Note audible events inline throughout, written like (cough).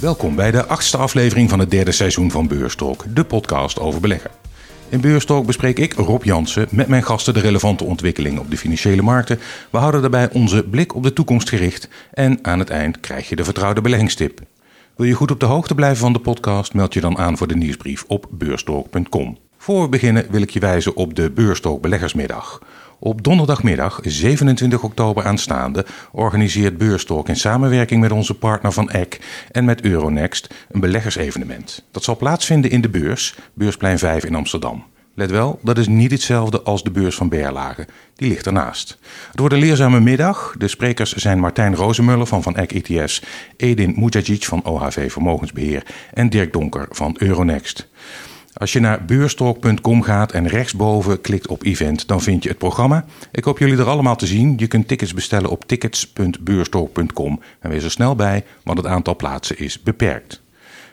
Welkom bij de achtste aflevering van het derde seizoen van Beurstalk, de podcast over beleggen. In Beurstalk bespreek ik, Rob Jansen, met mijn gasten de relevante ontwikkelingen op de financiële markten. We houden daarbij onze blik op de toekomst gericht en aan het eind krijg je de vertrouwde beleggingstip. Wil je goed op de hoogte blijven van de podcast, meld je dan aan voor de nieuwsbrief op beurstalk.com. Voor we beginnen wil ik je wijzen op de Beurstalk Beleggersmiddag. Op donderdagmiddag 27 oktober aanstaande organiseert Beurstalk in samenwerking met onze partner van ECK en met Euronext een beleggersevenement. Dat zal plaatsvinden in de beurs, Beursplein 5 in Amsterdam. Let wel, dat is niet hetzelfde als de beurs van Berlage. Die ligt ernaast. Het wordt een leerzame middag. De sprekers zijn Martijn Rozemuller van Van Eck ETS, Edin Mujagic van OHV Vermogensbeheer en Dirk Donker van Euronext. Als je naar beurstalk.com gaat en rechtsboven klikt op event, dan vind je het programma. Ik hoop jullie er allemaal te zien. Je kunt tickets bestellen op tickets.beurstalk.com. En wees er snel bij, want het aantal plaatsen is beperkt.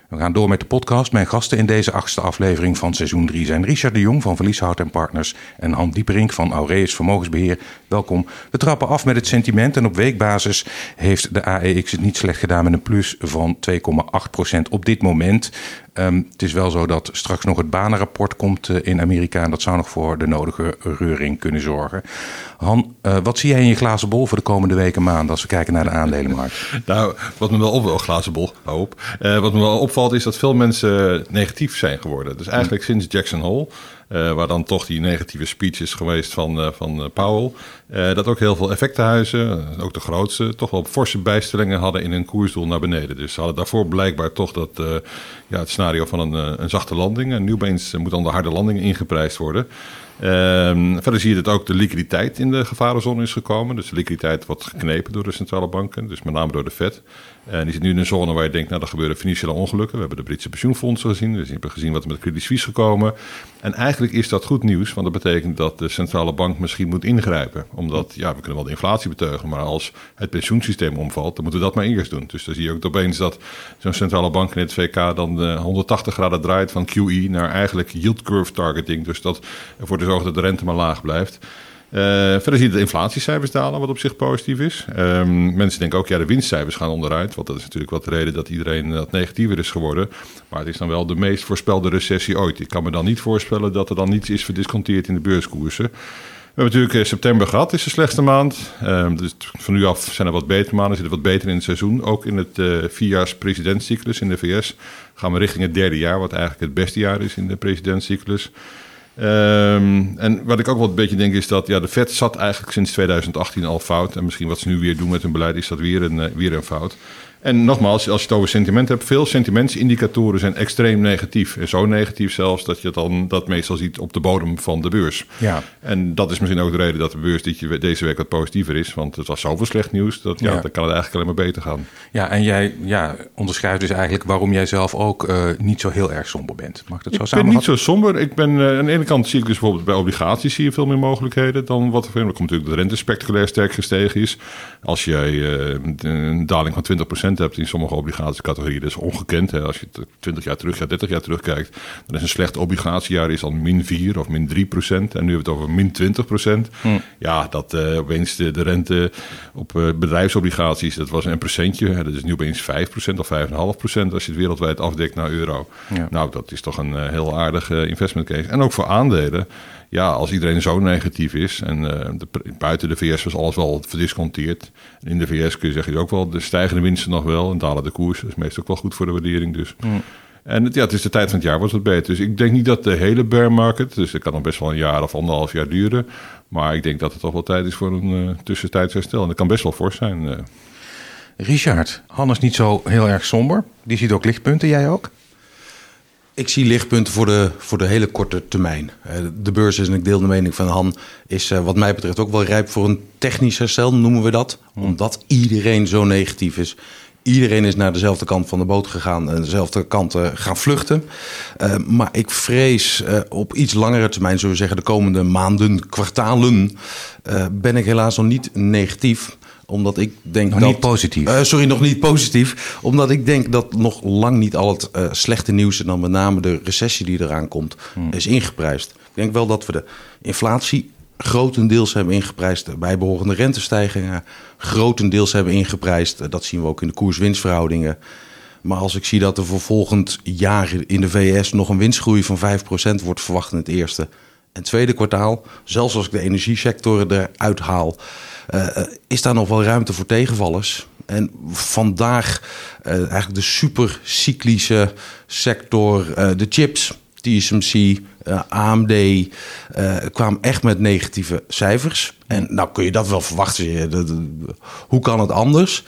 We gaan door met de podcast. Mijn gasten in deze achtste aflevering van seizoen 3 zijn Richard de Jong van Verlieshout en Partners en Han Dieperink van Aureus Vermogensbeheer. Welkom. We trappen af met het sentiment en op weekbasis heeft de AEX het niet slecht gedaan met een plus van 2,8% op dit moment. Um, het is wel zo dat straks nog het banenrapport komt uh, in Amerika en dat zou nog voor de nodige reuring kunnen zorgen. Han, uh, wat zie jij in je glazen bol voor de komende weken maanden als we kijken naar de aandelenmarkt? nou, wat me wel op wel glazen bol, hoop. Uh, wat me wel opvalt is dat veel mensen negatief zijn geworden. Dus eigenlijk sinds Jackson Hole uh, waar dan toch die negatieve speech is geweest van, uh, van uh, Powell. dat ook heel veel effectenhuizen, ook de grootste, toch wel forse bijstellingen hadden in hun koersdoel naar beneden. Dus ze hadden daarvoor blijkbaar toch dat, ja, het scenario van een, een zachte landing. En nu opeens moet dan de harde landing ingeprijsd worden. Um, verder zie je dat ook de liquiditeit in de gevarenzone is gekomen. Dus de liquiditeit wordt geknepen door de centrale banken, dus met name door de Fed. En die zit nu in een zone waar je denkt, nou, er gebeuren financiële ongelukken. We hebben de Britse pensioenfondsen gezien, we hebben gezien wat er met Credit Suisse gekomen. En eigenlijk is dat goed nieuws, want dat betekent dat de centrale bank misschien moet ingrijpen. Omdat, ja, we kunnen wel de inflatie beteugelen, maar als het pensioensysteem omvalt, dan moeten we dat maar eerst doen. Dus dan zie je ook opeens dat zo'n centrale bank in het VK dan de 180 graden draait van QE naar eigenlijk yield curve targeting. Dus dat ervoor te zorgen dat de rente maar laag blijft. Uh, verder zie je de inflatiecijfers dalen, wat op zich positief is. Um, mensen denken ook, ja, de winstcijfers gaan onderuit. Want dat is natuurlijk wat de reden dat iedereen dat negatiever is geworden. Maar het is dan wel de meest voorspelde recessie ooit. Ik kan me dan niet voorspellen dat er dan niets is verdisconteerd in de beurskoersen. We hebben natuurlijk september gehad, is de slechtste maand. Um, dus van nu af zijn er wat betere maanden, zitten wat beter in het seizoen. Ook in het vierjaars presidentscyclus in de VS gaan we richting het derde jaar, wat eigenlijk het beste jaar is in de presidentscyclus. Um, en wat ik ook wel een beetje denk is dat ja, de Fed zat eigenlijk sinds 2018 al fout. En misschien wat ze nu weer doen met hun beleid is dat weer een, uh, weer een fout. En nogmaals, als je het over sentiment hebt, veel sentimentsindicatoren zijn extreem negatief. En zo negatief zelfs dat je dan dat meestal ziet op de bodem van de beurs. Ja. En dat is misschien ook de reden dat de beurs dit, deze week wat positiever is. Want het was zoveel slecht nieuws, dat ja, dan kan het eigenlijk alleen maar beter gaan. Ja, en jij ja, onderschrijft dus eigenlijk waarom jij zelf ook uh, niet zo heel erg somber bent. Mag dat zo ik ben niet zo somber. Ik ben, uh, aan de ene kant zie ik dus bijvoorbeeld bij obligaties zie je veel meer mogelijkheden dan wat er komt natuurlijk de rente spectaculair sterk gestegen is. Als jij uh, een daling van 20% hebt in sommige obligatiecategorieën. Dat is ongekend. Hè. Als je 20 jaar terug, ja, 30 jaar terugkijkt, dan is een slecht obligatiejaar is al min 4 of min 3 procent. En nu hebben we het over min 20 procent. Hm. Ja, dat uh, opeens de, de, rente op uh, bedrijfsobligaties, dat was een procentje. Hè. Dat is nu opeens 5 procent of 5,5 procent als je het wereldwijd afdekt naar euro. Ja. Nou, dat is toch een uh, heel aardige investment case. En ook voor aandelen ja, als iedereen zo negatief is en uh, de, buiten de VS was alles wel verdisconteerd. in de VS kun je zeggen ook wel de stijgende winsten nog wel en dalen de koers. Dat is meestal ook wel goed voor de waardering. Dus. Mm. En het, ja, het is de tijd van het jaar, wordt het beter. Dus ik denk niet dat de hele bear market, dus het kan nog best wel een jaar of anderhalf jaar duren. Maar ik denk dat het toch wel tijd is voor een uh, tussentijds herstel. En dat kan best wel fors zijn. Uh. Richard, Hannes niet zo heel erg somber. Die ziet ook lichtpunten, jij ook? Ik zie lichtpunten voor de, voor de hele korte termijn. Eh, de beurs is, en ik deel de mening van Han, is eh, wat mij betreft ook wel rijp voor een technisch herstel, noemen we dat. Omdat iedereen zo negatief is. Iedereen is naar dezelfde kant van de boot gegaan en dezelfde kant uh, gaan vluchten. Uh, maar ik vrees op iets langere termijn, zullen we zeggen de komende maanden, kwartalen, ben ik helaas nog niet negatief omdat ik denk nog dat, niet positief. Uh, sorry, nog niet positief. Omdat ik denk dat nog lang niet al het uh, slechte nieuws... en dan met name de recessie die eraan komt, hmm. is ingeprijsd. Ik denk wel dat we de inflatie grotendeels hebben ingeprijsd. De bijbehorende rentestijgingen grotendeels hebben ingeprijsd. Dat zien we ook in de koers-winstverhoudingen. Maar als ik zie dat er voor volgend jaar in de VS nog een winstgroei van 5% wordt verwacht in het eerste en tweede kwartaal, zelfs als ik de energiesector eruit haal, uh, is daar nog wel ruimte voor tegenvallers. En vandaag eigenlijk de supercyclische sector, de chips, TSMC, AMD, kwamen echt met negatieve cijfers. En nou kun je dat wel verwachten. Hoe kan het anders?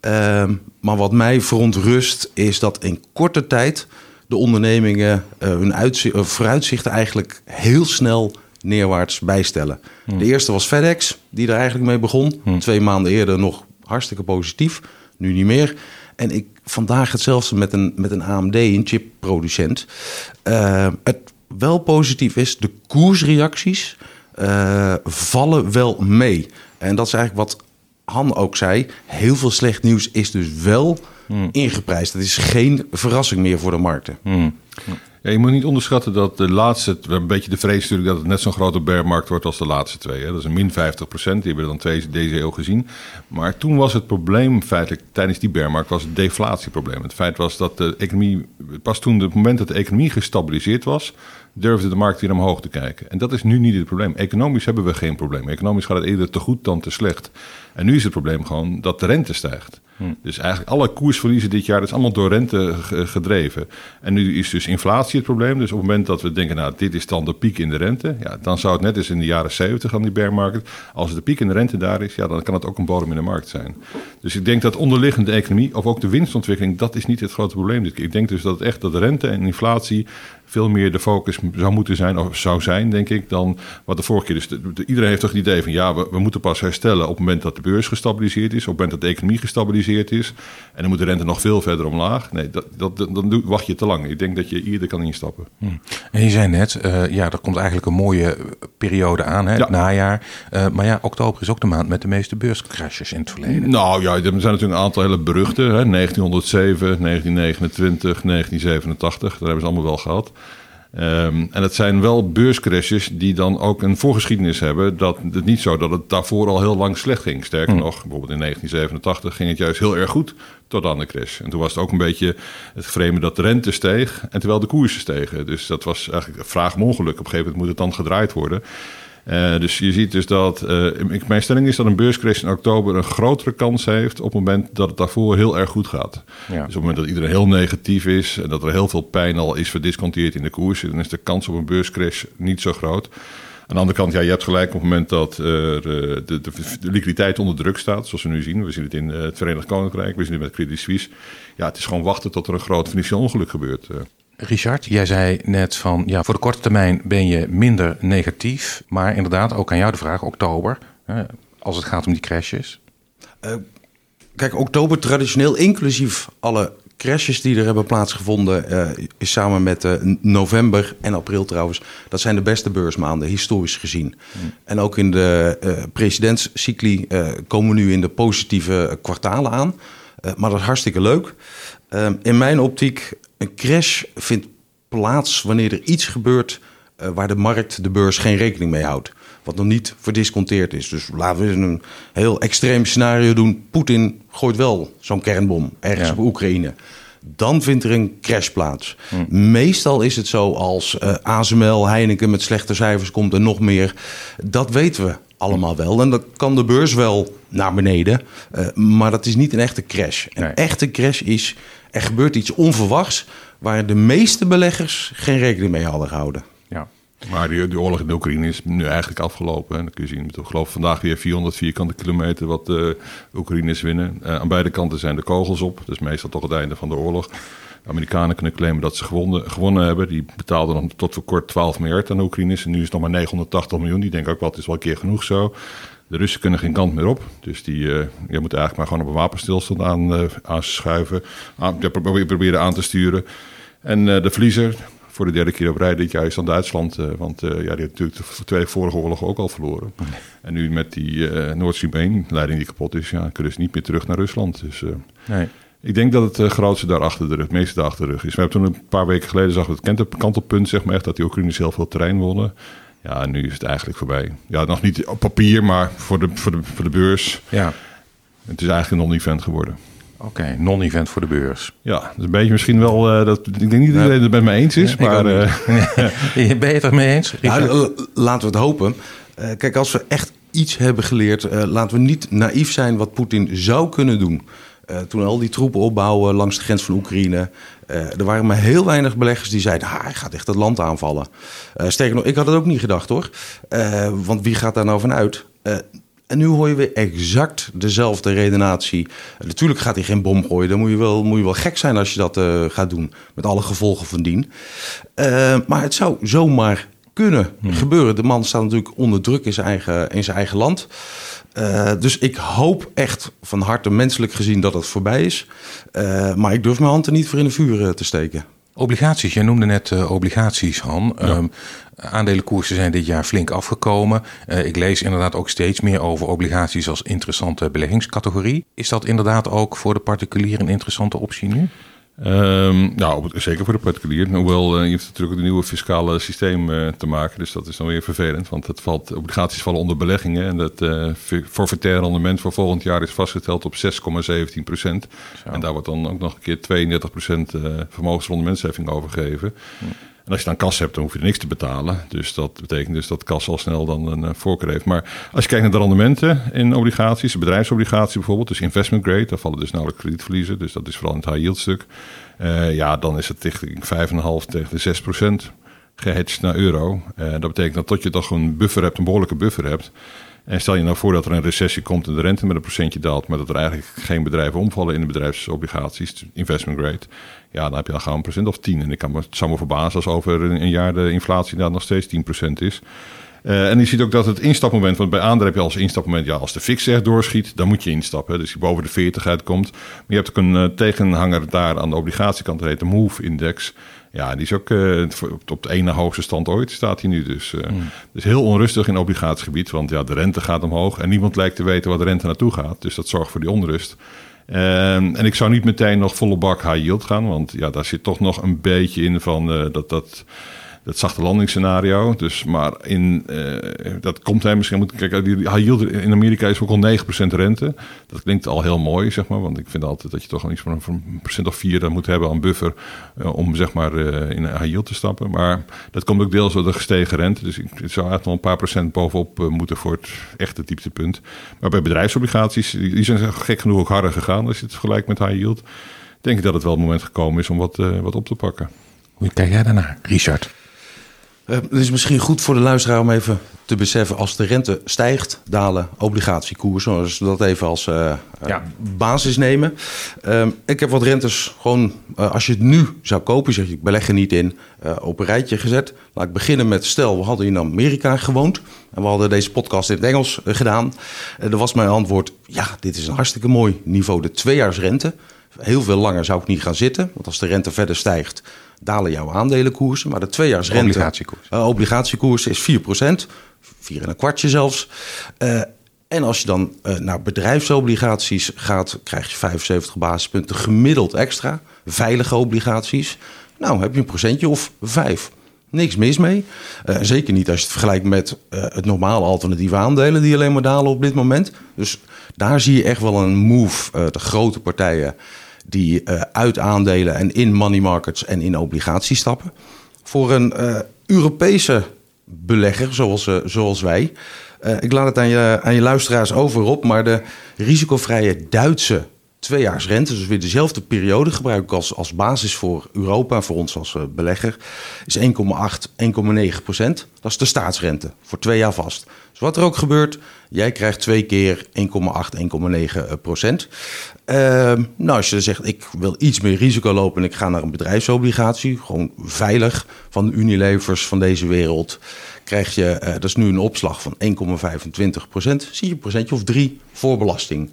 Ehm, maar wat mij verontrust is dat in korte tijd de ondernemingen uh, hun vooruitzichten eigenlijk heel snel neerwaarts bijstellen. Hmm. De eerste was FedEx, die er eigenlijk mee begon. Hmm. Twee maanden eerder nog hartstikke positief, nu niet meer. En ik vandaag hetzelfde met een, met een AMD, een chipproducent. Uh, het wel positief is, de koersreacties vallen wel mee. En dat is eigenlijk wat Han ook zei, heel veel slecht nieuws is dus wel hmm. ingeprijsd. Dat is geen verrassing meer voor de markten. Hmm. Ja, je moet niet onderschatten dat de laatste, een beetje de vrees natuurlijk dat het net zo'n grote bearmarkt wordt als de laatste twee. Hè. Dat is een min 50 procent, die hebben we dan twee, deze eeuw gezien. Maar toen was het probleem feitelijk tijdens die bearmarkt was het deflatieprobleem. Het feit was dat de economie, pas toen het moment dat de economie gestabiliseerd was, durfde de markt weer omhoog te kijken. En dat is nu niet het probleem. Economisch hebben we geen probleem. Economisch gaat het eerder te goed dan te slecht. En nu is het probleem gewoon dat de rente stijgt. Hm. Dus eigenlijk alle koersverliezen dit jaar, dat is allemaal door rente gedreven. En nu is dus inflatie het probleem. Dus op het moment dat we denken, nou, dit is dan de piek in de rente. Ja, dan zou het net als in de jaren 70 aan die bear market. Als de piek in de rente daar is, ja, dan kan het ook een bodem in de markt zijn. Dus ik denk dat onderliggende economie, of ook de winstontwikkeling, dat is niet het grote probleem. Ik denk dus dat het echt dat de rente en inflatie veel meer de focus zou moeten zijn, of zou zijn, denk ik, dan wat de vorige keer. Dus iedereen heeft toch het idee van ja, we, we, moeten pas herstellen op het moment dat de beurs gestabiliseerd is, op het moment dat de economie gestabiliseerd is. En dan moet de rente nog veel verder omlaag. Nee, dat, dat, dan wacht je te lang. Ik denk dat je eerder kan instappen. Hmm. En je zei net, uh, ja, er komt eigenlijk een mooie periode aan, hè, het najaar. Uh, maar ja, oktober is ook de maand met de meeste beurscrashes in het verleden. Nou ja, er zijn natuurlijk een aantal hele beruchte. Hè, 1907, 1929, 1987, daar hebben ze allemaal wel gehad. Um, en het zijn wel beurscrashes die dan ook een voorgeschiedenis hebben. Dat het niet zo dat het daarvoor al heel lang slecht ging. Sterker hm. nog, bijvoorbeeld in 1987 ging het juist heel erg goed tot aan de crash. En toen was het ook een beetje het vreemde dat de rente steeg en terwijl de koersen stegen. Dus dat was eigenlijk een vraag om ongeluk. Op een gegeven moment moet het dan gedraaid worden. Uh, dus je ziet dus dat, uh, mijn stelling is dat een beurscrash in oktober een grotere kans heeft op het moment dat het daarvoor heel erg goed gaat. Ja. Dus op het moment dat iedereen heel negatief is en dat er heel veel pijn al is verdisconteerd in de koers, dan is de kans op een beurscrash niet zo groot. Aan de andere kant, ja, je hebt gelijk op het moment dat uh, de, de, de, liquiditeit onder druk staat, zoals we nu zien. We zien het in het Verenigd Koninkrijk, we zien het met Credit Suisse. Ja, het is gewoon wachten tot er een groot financieel ongeluk gebeurt. Richard, jij zei net van ja, voor de korte termijn ben je minder negatief. Maar inderdaad, ook aan jou de vraag, oktober, als het gaat om die crashes. Uh, kijk, oktober traditioneel, inclusief alle crashes die er hebben plaatsgevonden, uh, is samen met uh, november en april trouwens, dat zijn de beste beursmaanden, historisch gezien. Hmm. En ook in de uh, presidentscycli komen we nu in de positieve kwartalen aan. maar dat is hartstikke leuk. In mijn optiek een crash vindt plaats wanneer er iets gebeurt uh, waar de markt, de beurs, geen rekening mee houdt. Wat nog niet verdisconteerd is. Dus laten we een heel extreem scenario doen. Poetin gooit wel zo'n kernbom ergens op Oekraïne. Dan vindt er een crash plaats. Hm. Meestal is het zo als uh, eh, ASML, Heineken met slechte cijfers komt en nog meer. Dat weten we allemaal wel. En dan kan de beurs wel naar beneden. Uh, maar dat is niet een echte crash. Een echte crash is er gebeurt iets onverwachts waar de meeste beleggers geen rekening mee hadden gehouden. Ja. Maar die, oorlog in de Oekraïne is nu eigenlijk afgelopen. En dan kun je zien, ik geloof vandaag weer 400 vierkante kilometer wat de Oekraïners winnen. Uh, aan beide kanten zijn de kogels op. Dat is meestal toch het einde van de oorlog. De Amerikanen kunnen claimen dat ze gewonnen, gewonnen hebben. Die betaalden dan tot voor kort 12 miljard aan de Oekraïners. En nu is het nog maar 980 miljoen. Die denken ook wel, het is wel een keer genoeg zo. De Russen kunnen geen kant meer op. Dus die, uh, je moet eigenlijk maar gewoon op een wapenstilstand aan, uh, aanschuiven. Aan, proberen aan te sturen. En de verliezer, voor de derde keer op rij dit jaar, is dan Duitsland. want ja, die heeft natuurlijk de twee vorige oorlogen ook al verloren. En nu met die Nord Stream 1 leiding die kapot is, ja, kunnen ze niet meer terug naar Rusland. Dus nee. ik denk dat het grootste daar achter de rug, het meeste daar achter de rug is. We hebben toen een paar weken geleden zag het kantelpunt, zeg maar echt, dat die Oekraïners heel veel terrein wonnen. Ja, nu is het eigenlijk voorbij. Ja, nog niet op papier, maar voor de, voor de, voor de beurs. Ja. Het is eigenlijk nog niet vent geworden. Oké, non-event voor de beurs. Ja, dat is een beetje misschien wel... Uh, dat, ik denk niet dat iedereen het met mij eens is, maar... Uh... (laughs) (laughs) ben je het er mee eens? Nou, laten we het hopen. Uh, kijk, als we echt iets hebben geleerd... laten we niet naïef zijn wat Poetin zou kunnen doen. toen al die troepen opbouwen langs de grens van Oekraïne... er waren maar heel weinig beleggers die zeiden... Ah, hij gaat echt het land aanvallen. sterker nog, ik had het ook niet gedacht hoor. want wie gaat daar nou vanuit? En nu hoor je weer exact dezelfde redenatie. Natuurlijk gaat hij geen bom gooien. Dan moet je wel, moet je wel gek zijn als je dat uh, gaat doen. Met alle gevolgen van dien. Uh, maar het zou zomaar kunnen hmm. gebeuren. De man staat natuurlijk onder druk in zijn eigen, in zijn eigen land. Uh, dus ik hoop echt van harte menselijk gezien dat het voorbij is. maar ik durf mijn hand er niet voor in de vuur te steken. Obligaties, jij noemde net uh, obligaties, Han. Ja. Um, aandelenkoersen zijn dit jaar flink afgekomen. Uh, ik lees inderdaad ook steeds meer over obligaties als interessante beleggingscategorie. Is dat inderdaad ook voor de particulier een interessante optie nu? Um, nou, zeker voor de particulier. Hoewel uh, je hebt natuurlijk het nieuwe fiscale systeem uh, te maken. Dus dat is dan weer vervelend. Want het valt, obligaties vallen onder beleggingen. En dat uh, forfaitaire rendement voor volgend jaar is vastgesteld op 6,17 procent. En daar wordt dan ook nog een keer 32 procent vermogensrendementsheffing over gegeven. Hm. En als je dan kas hebt, dan hoef je er niks te betalen. Dus dat betekent dus dat kas al snel dan een uh, voorkeur heeft. Maar als je kijkt naar de rendementen in obligaties, bedrijfsobligaties bijvoorbeeld, dus investment grade, daar vallen dus nauwelijks kredietverliezen. Dus dat is vooral het high yield stuk. Uh, ja, dan is het tegen 5,5 tegen de 6 procent gehedged naar euro. Uh, dat betekent dat tot je toch een buffer hebt, een behoorlijke buffer hebt. En stel je nou voor dat er een recessie komt en de rente met een procentje daalt, maar dat er eigenlijk geen bedrijven omvallen in de bedrijfsobligaties, investment grade, ja, dan heb je dan gewoon een procent of 10. En ik kan me, het zou me verbazen als over een, jaar de inflatie daar nog steeds 10% is. Uh, en je ziet ook dat het instapmoment, want bij aandelen heb je als instapmoment, ja, als de fix echt doorschiet, dan moet je instappen. Dus die boven de 40 uitkomt. Maar je hebt ook een uh, tegenhanger daar aan de obligatiekant, dat heet de MOVE-index. Ja, die is ook uh, op de ene hoogste stand ooit, staat hij nu. Dus, mm. dus heel onrustig in obligatiegebied, want ja, de rente gaat omhoog en niemand lijkt te weten waar de rente naartoe gaat. Dus dat zorgt voor die onrust. Um, en ik zou niet meteen nog volle bak high yield gaan, want ja, daar zit toch nog een beetje in van uh, dat, dat dat zachte landingsscenario. Dus, maar in, uh, dat komt hij misschien. Kijk, yield in Amerika is ook al 9% rente. Dat klinkt al heel mooi, zeg maar. Want ik vind altijd dat je toch al iets van een procent of vier moet hebben aan buffer. Uh, om zeg maar uh, in high yield te stappen. Maar dat komt ook deels door de gestegen rente. Dus ik, zou eigenlijk nog een paar procent bovenop moeten voor het echte dieptepunt. Maar bij bedrijfsobligaties, die, die zijn gek genoeg ook harder gegaan als je het vergelijkt met high yield. Denk ik dat het wel het moment gekomen is om wat, wat op te pakken. Hoe kijk jij daarnaar, Richard? Uh, het is misschien goed voor de luisteraar om even te beseffen... als de rente stijgt, dalen obligatiekoersen. We dat even als uh, ja. basis nemen. Uh, ik heb wat rentes gewoon, als je het nu zou kopen... zeg je, ik beleg er niet in, op een rijtje gezet. Laat ik beginnen met, stel, we hadden in Amerika gewoond... en we hadden deze podcast in het Engels gedaan. En dan was mijn antwoord, ja, dit is een hartstikke mooi niveau. De tweejaarsrente, heel veel langer zou ik niet gaan zitten. Want als de rente verder stijgt dalen jouw aandelenkoersen. Maar de tweejaarsrente... Obligatiekoers. Uh, obligatiekoers is 4% 4 en een kwartje zelfs. Uh, en als je dan uh, naar bedrijfsobligaties gaat, krijg je 75 basispunten gemiddeld extra. Veilige obligaties. Nou, heb je een procentje of 5. Niks mis mee. Uh, zeker niet als je het vergelijkt met uh, het normale alternatieve aandelen die alleen maar dalen op dit moment. Dus daar zie je echt wel een move. De grote partijen die uh, uit aandelen en in money markets en in obligaties stappen. Voor een uh, Europese belegger zoals, uh, zoals wij. ik laat het aan je, aan je luisteraars over op, maar de risicovrije Duitse tweejaarsrente, dus weer dezelfde periode, gebruik ik als, als basis voor Europa, voor ons als belegger, is 1,8, 1,9 procent. Dat is de staatsrente, voor twee jaar vast. Dus wat er ook gebeurt, jij krijgt twee keer 1,8, 1,9 procent. Uh, nou, als je zegt, ik wil iets meer risico lopen en ik ga naar een bedrijfsobligatie, gewoon veilig van de Unilevers van deze wereld, krijg je, uh, dat is nu een opslag van 1,25 procent, zie je een procentje of drie voor belasting.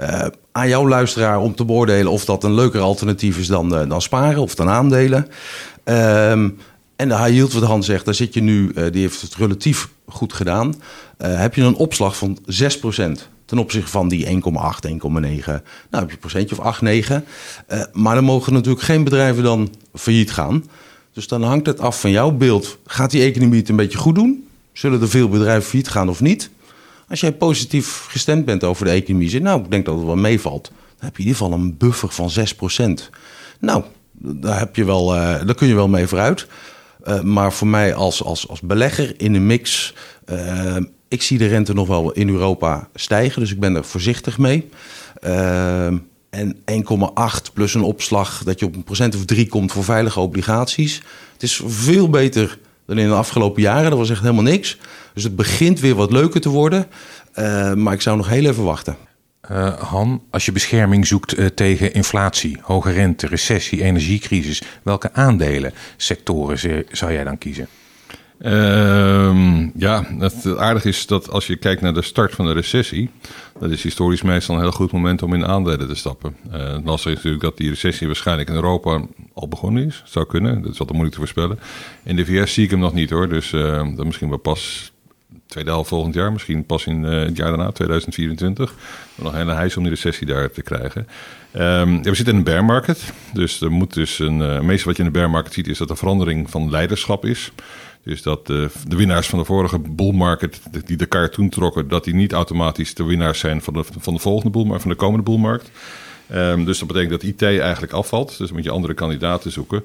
Uh, aan jouw luisteraar om te beoordelen of dat een leuker alternatief is dan, uh, dan sparen of dan aandelen. Ehm, en de high yield wat zegt, daar zit je nu, uh, die heeft het relatief goed gedaan. heb je een opslag van 6% ten opzichte van die 1,8, 1,9. Nou heb je een procentje of 8, 9. maar dan mogen natuurlijk geen bedrijven dan failliet gaan. Dus dan hangt het af van jouw beeld. Gaat die economie het een beetje goed doen? Zullen er veel bedrijven failliet gaan of niet? Als jij positief gestemd bent over de economie, zeg nou, ik denk dat het wel meevalt. dan heb je in ieder geval een buffer van 6%. Nou, daar, heb je wel, uh, daar kun je wel mee vooruit. Uh, maar voor mij als, als, als belegger in een mix, uh, ik zie de rente nog wel in Europa stijgen, dus ik ben er voorzichtig mee. en 1,8 plus een opslag dat je op een procent of 3 komt voor veilige obligaties. Het is veel beter dan in de afgelopen jaren. Dat was echt helemaal niks. Dus het begint weer wat leuker te worden. Uh, maar ik zou nog heel even wachten. Uh, Han, als je bescherming zoekt uh, tegen inflatie, hoge rente, recessie, energiecrisis, welke aandelen, sectoren zou jij dan kiezen? Uh, ja, het aardige is dat als je kijkt naar de start van de recessie, dat is historisch meestal een heel goed moment om in aandelen te stappen. Uh, het lastige is natuurlijk dat die recessie waarschijnlijk in Europa al begonnen is. zou kunnen, dat is altijd moeilijk te voorspellen. In de VS zie ik hem nog niet hoor, dus uh, dat misschien wel pas tweede helft volgend jaar, misschien pas in uh, het jaar daarna, 2024. Nog een hele hijs om die recessie daar te krijgen. Um, ja, we zitten in een bear market, dus er moet dus een. Meestal wat je in de bear market ziet, is dat er verandering van leiderschap is. Dus dat de, de winnaars van de vorige bull market, die de kaart toen trokken, dat die niet automatisch de winnaars zijn van de, van de volgende bull, maar van de komende bullmarkt. Um, dus dat betekent dat IT eigenlijk afvalt. Dus moet je andere kandidaten zoeken.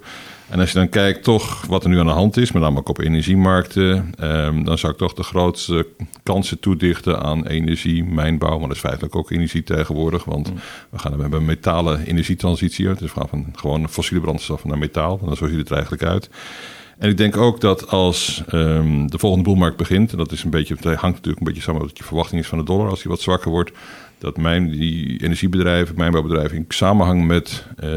En als je dan kijkt toch wat er nu aan de hand is, met name ook op energiemarkten, um, dan zou ik toch de grootste kansen toedichten aan energie, mijnbouw, maar dat is feitelijk ook energie tegenwoordig, want mm. we gaan we hebben een metalen energietransitie, dus we gaan van gewoon fossiele brandstoffen naar metaal, en dan zo ziet het er eigenlijk uit. En ik denk ook dat als um, de volgende boelmarkt begint, en dat is een beetje, het hangt natuurlijk een beetje samen met wat je verwachting is van de dollar, als die wat zwakker wordt, dat mijn, die energiebedrijven, mijnbouwbedrijven in samenhang met uh,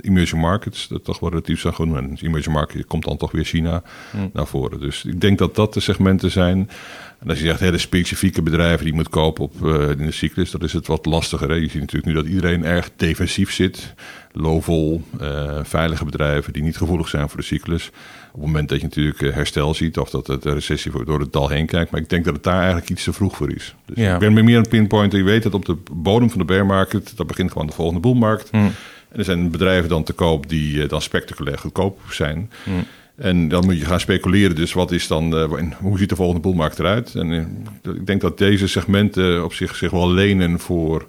emerging markets, dat toch wel relatief zijn goed. En emerging market komt dan toch weer China hmm. naar voren. Dus ik denk dat dat de segmenten zijn. En als je zegt hele specifieke bedrijven die je moet kopen op, uh, in de cyclus, dat is het wat lastiger. Hè? Je ziet natuurlijk nu dat iedereen erg defensief zit. Low-vol, uh, veilige bedrijven die niet gevoelig zijn voor de cyclus. Op het moment dat je natuurlijk herstel ziet of dat de recessie door het dal heen kijkt. Maar ik denk dat het daar eigenlijk iets te vroeg voor is. Dus ja. ik ben meer aan het pinpointen. Je weet dat op de bodem van de bear market, dat begint gewoon de volgende boelmarkt. Mm. En er zijn bedrijven dan te koop die dan spectaculair goedkoop zijn. Mm. En dan moet je gaan speculeren. Dus wat is dan, uh, hoe ziet de volgende boelmarkt eruit? En uh, ik denk dat deze segmenten op zich, zich wel lenen voor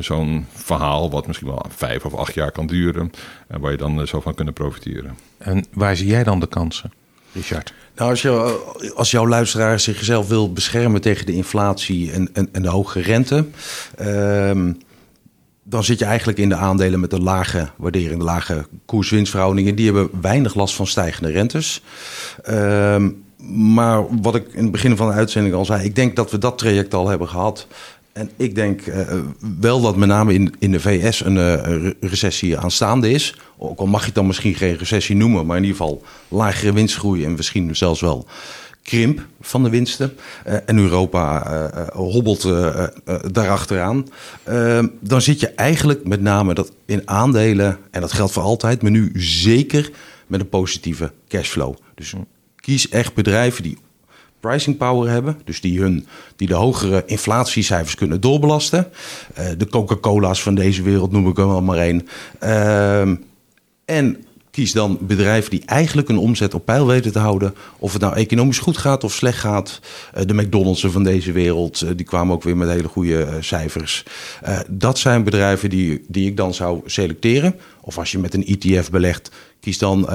zo'n verhaal, wat misschien wel vijf of acht jaar kan duren. En waar je dan zo van kunnen profiteren. En waar zie jij dan de kansen, Richard? Nou, als, je, als jouw luisteraar zichzelf wil beschermen tegen de inflatie en, en, en de hoge rente. Uh, dan zit je eigenlijk in de aandelen met de lage waardering, de lage koers-winstverhoudingen. Die hebben weinig last van stijgende rentes. Uh, maar wat ik in het begin van de uitzending al zei, ik denk dat we dat traject al hebben gehad. En ik denk uh, wel dat met name in, in de VS een uh, recessie aanstaande is. Ook al mag je het dan misschien geen recessie noemen, maar in ieder geval lagere winstgroei en misschien zelfs wel krimp van de winsten. Uh, en Europa hobbelt daarachteraan. dan zit je eigenlijk met name dat in aandelen, en dat geldt voor altijd, maar nu zeker met een positieve cashflow. Dus kies echt bedrijven die pricing power hebben. Dus die, hun, die de hogere inflatiecijfers kunnen doorbelasten. Uh, de Coca-Cola's van deze wereld noem ik er wel maar één. Uh, en kies dan bedrijven die eigenlijk een omzet op peil weten te houden. Of het nou economisch goed gaat of slecht gaat. Uh, de McDonald's van deze wereld, uh, die kwamen ook weer met hele goede uh, cijfers. dat zijn bedrijven die, die ik dan zou selecteren. Of als je met een ETF belegt, kies dan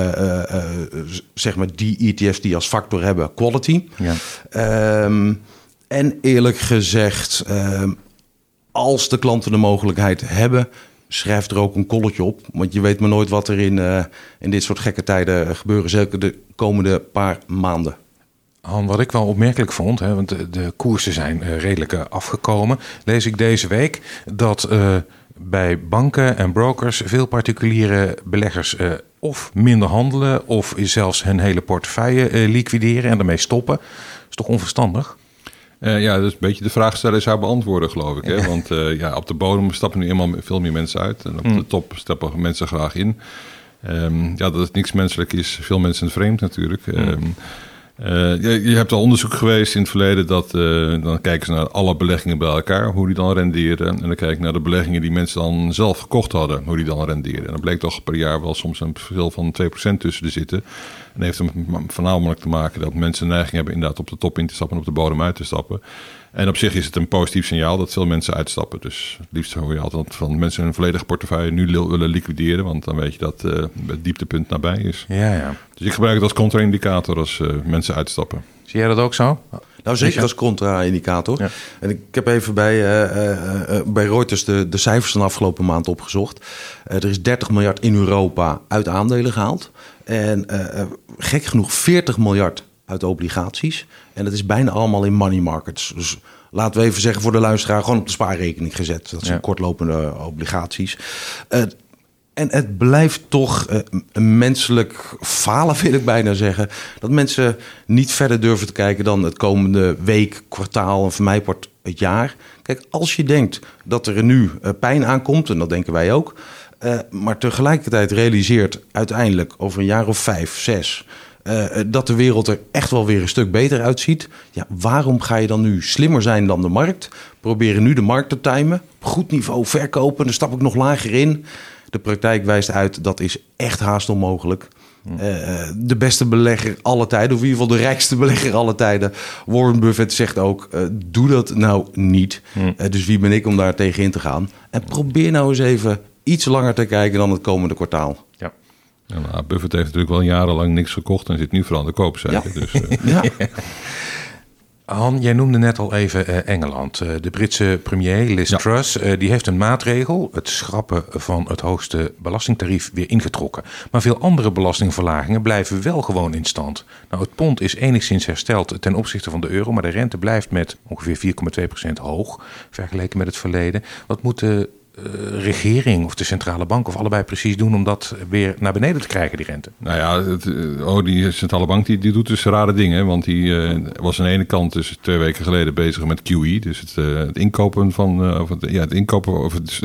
zeg maar die ETF's die als factor hebben quality. Ja. Um, en eerlijk gezegd, ehm, als de klanten de mogelijkheid hebben, schrijf er ook een kolletje op. Want je weet maar nooit wat er in, uh, in dit soort gekke tijden gebeuren. Zeker de komende paar maanden. Han, wat ik wel opmerkelijk vond, hè, want de, koersen zijn uh, redelijk uh, afgekomen. Lees ik deze week dat bij banken en brokers veel particuliere beleggers of minder handelen... of zelfs hun hele portefeuille liquideren en ermee stoppen. Dat is toch onverstandig? Uh, ja, dat is een beetje de vraagsteller zou beantwoorden, geloof ik. Hè? Want uh, ja, op de bodem stappen nu eenmaal veel meer mensen uit. En op mm. de top stappen mensen graag in. Um, ja, dat het niks menselijk is. Veel mensen vreemd natuurlijk. Mm. Uh, je, hebt al onderzoek geweest in het verleden dat uh, dan kijken ze naar alle beleggingen bij elkaar, hoe die dan renderen. En dan kijk naar de beleggingen die mensen dan zelf gekocht hadden, hoe die dan renderen. En dan bleek toch per jaar wel soms een verschil van 2% tussen te zitten. En heeft er voornamelijk te maken dat mensen neiging hebben inderdaad op de top in te stappen en op de bodem uit te stappen. En op zich is het een positief signaal dat veel mensen uitstappen. Dus het liefst hoor je altijd van mensen hun volledige portefeuille nu willen liquideren. Want dan weet je dat uh, het dieptepunt nabij is. Ja, ja. Dus ik gebruik het als contra-indicator als uh, mensen uitstappen. Zie jij dat ook zo? Nou, zeker als contra-indicator. Ja. En ik heb even bij, uh, uh, bij Reuters de, de cijfers van de afgelopen maand opgezocht. er is 30 miljard in Europa uit aandelen gehaald. En gek genoeg 40 miljard uit obligaties. En dat is bijna allemaal in money markets. Dus laten we even zeggen voor de luisteraar, gewoon op de spaarrekening gezet. Dat zijn ja. kortlopende obligaties. Uh, en het blijft toch uh, een menselijk falen, wil ik bijna zeggen. Dat mensen niet verder durven te kijken dan het komende week, kwartaal en voor mij wordt het jaar. Kijk, als je denkt dat er nu uh, pijn aankomt, en dat denken wij ook. maar tegelijkertijd realiseert uiteindelijk over een jaar of vijf, zes uh, dat de wereld er echt wel weer een stuk beter uitziet. Ja, waarom ga je dan nu slimmer zijn dan de markt? Proberen nu de markt te timen. Op goed niveau verkopen, dan stap ik nog lager in. De praktijk wijst uit dat is echt haast onmogelijk. Uh, de beste belegger alle tijden, of in ieder geval de rijkste belegger alle tijden. Warren Buffett zegt ook: uh, doe dat nou niet. Uh, dus wie ben ik om daar tegen in te gaan? En probeer nou eens even iets langer te kijken dan het komende kwartaal. Ja. Buffett heeft natuurlijk wel jarenlang niks gekocht en zit nu vooral aan de koopzijde. Ja. Dus, uh... (laughs) ja. Han, jij noemde net al even uh, Engeland. Uh, de Britse premier Liz ja. Truss die heeft een maatregel, het schrappen van het hoogste belastingtarief, weer ingetrokken. Maar veel andere belastingverlagingen blijven wel gewoon in stand. Nou, het pond is enigszins hersteld ten opzichte van de euro, maar de rente blijft met ongeveer 4,2% hoog vergeleken met het verleden. Wat moeten regering of de centrale bank of allebei precies doen om dat weer naar beneden te krijgen, die rente? Nou ja, het, oh, die centrale bank die, die doet dus rare dingen. Want die uh, was aan de ene kant dus twee weken geleden bezig met QE. Dus het, uh, het inkopen van, of het, ja, het inkopen of het,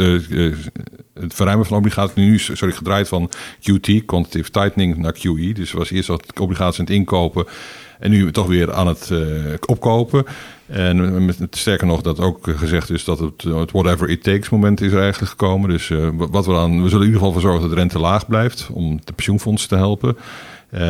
het verruimen van obligaties. Nu sorry, gedraaid van QT, quantitative tightening, naar QE. Dus was eerst wat obligaties aan het inkopen. En nu toch weer aan het opkopen. En met, sterker nog, dat ook gezegd is dat het, het whatever it takes moment is eigenlijk gekomen. Dus uh, wat we dan, we zullen in ieder geval voor zorgen dat de rente laag blijft om de pensioenfondsen te helpen. Uh,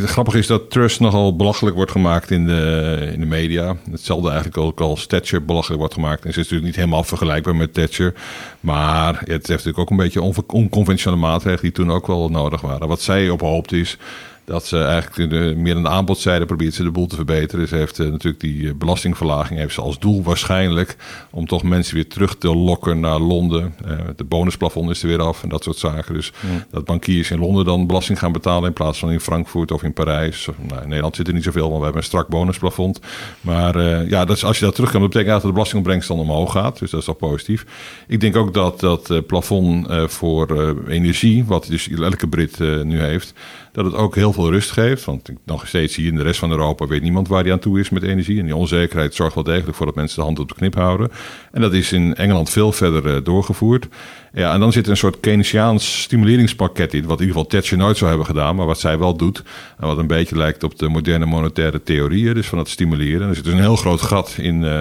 het grappige is dat Trust nogal belachelijk wordt gemaakt in de, in de media. Hetzelfde eigenlijk ook als Thatcher belachelijk wordt gemaakt. En ze is natuurlijk niet helemaal vergelijkbaar met Thatcher. Maar het heeft natuurlijk ook een beetje onconventionele maatregelen die toen ook wel nodig waren. Wat zij op hoopt is dat ze eigenlijk de, meer aan de aanbodzijde probeert ze de boel te verbeteren. Ze heeft uh, natuurlijk die uh, belastingverlaging heeft ze als doel waarschijnlijk om toch mensen weer terug te lokken naar Londen. Uh, de bonusplafond is er weer af en dat soort zaken. Dus mm. dat bankiers in Londen dan belasting gaan betalen in plaats van in Frankfurt of in Parijs. Nou, in Nederland zit er niet zoveel, want we hebben een strak bonusplafond. Maar ja, dat is, als je dat terug kan, dat betekent dat de belastingopbrengst dan omhoog gaat. Dus dat is al positief. Ik denk ook dat dat plafond voor energie, wat dus elke Brit nu heeft, dat het ook heel veel rust geeft. Want nog steeds je in de rest van Europa weet niemand waar die aan toe is met energie. En die onzekerheid zorgt wel degelijk voor dat mensen de hand op de knip houden. En dat is in Engeland veel verder uh, doorgevoerd. Ja, en dan zit er een soort Keynesiaans stimuleringspakket in. Wat in ieder geval Thatcher nooit zou hebben gedaan, maar wat zij wel doet. En wat een beetje lijkt op de moderne monetaire theorieën, dus van het stimuleren. Er zit dus een heel groot gat in, uh,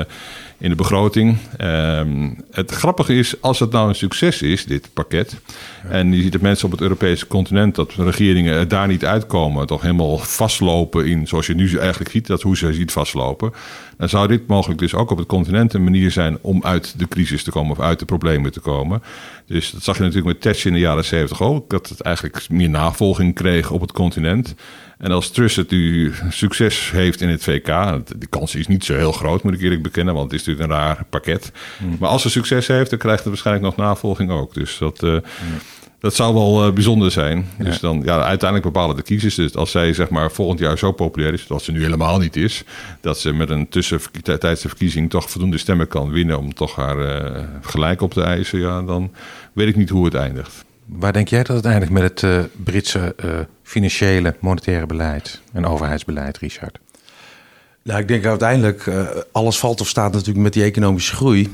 in de begroting. Um, het grappige is, als het nou een succes is, dit pakket. Ja. En je ziet dat mensen op het Europese continent, dat regeringen er daar niet uitkomen, toch helemaal vastlopen in, zoals je nu eigenlijk ziet, dat hoe ze ziet vastlopen. Dan zou dit mogelijk dus ook op het continent een manier zijn om uit de crisis te komen of uit de problemen te komen. Dus dat zag je natuurlijk met Thatcher in de jaren 70 ook, dat het eigenlijk meer navolging kreeg op het continent. En als Truss het nu succes heeft in het VK, de kans is niet zo heel groot, moet ik eerlijk bekennen, want het is natuurlijk een raar pakket. Mm. Maar als ze succes heeft, dan krijgt het waarschijnlijk nog navolging ook. Dus dat, uh, mm. Dat zou wel uh, bijzonder zijn. Ja. Dus dan, ja, uiteindelijk bepalen de kiezers. Dus als zij zeg maar volgend jaar zo populair is, wat ze nu helemaal niet is, dat ze met een tussentijdse verkiezing toch voldoende stemmen kan winnen om toch haar uh, gelijk op te eisen, ja, dan weet ik niet hoe het eindigt. Waar denk jij dat het eindigt met het uh, Britse uh, financiële, monetaire beleid en overheidsbeleid, Richard? Nou, ik denk uiteindelijk, uh, alles valt of staat natuurlijk met die economische groei.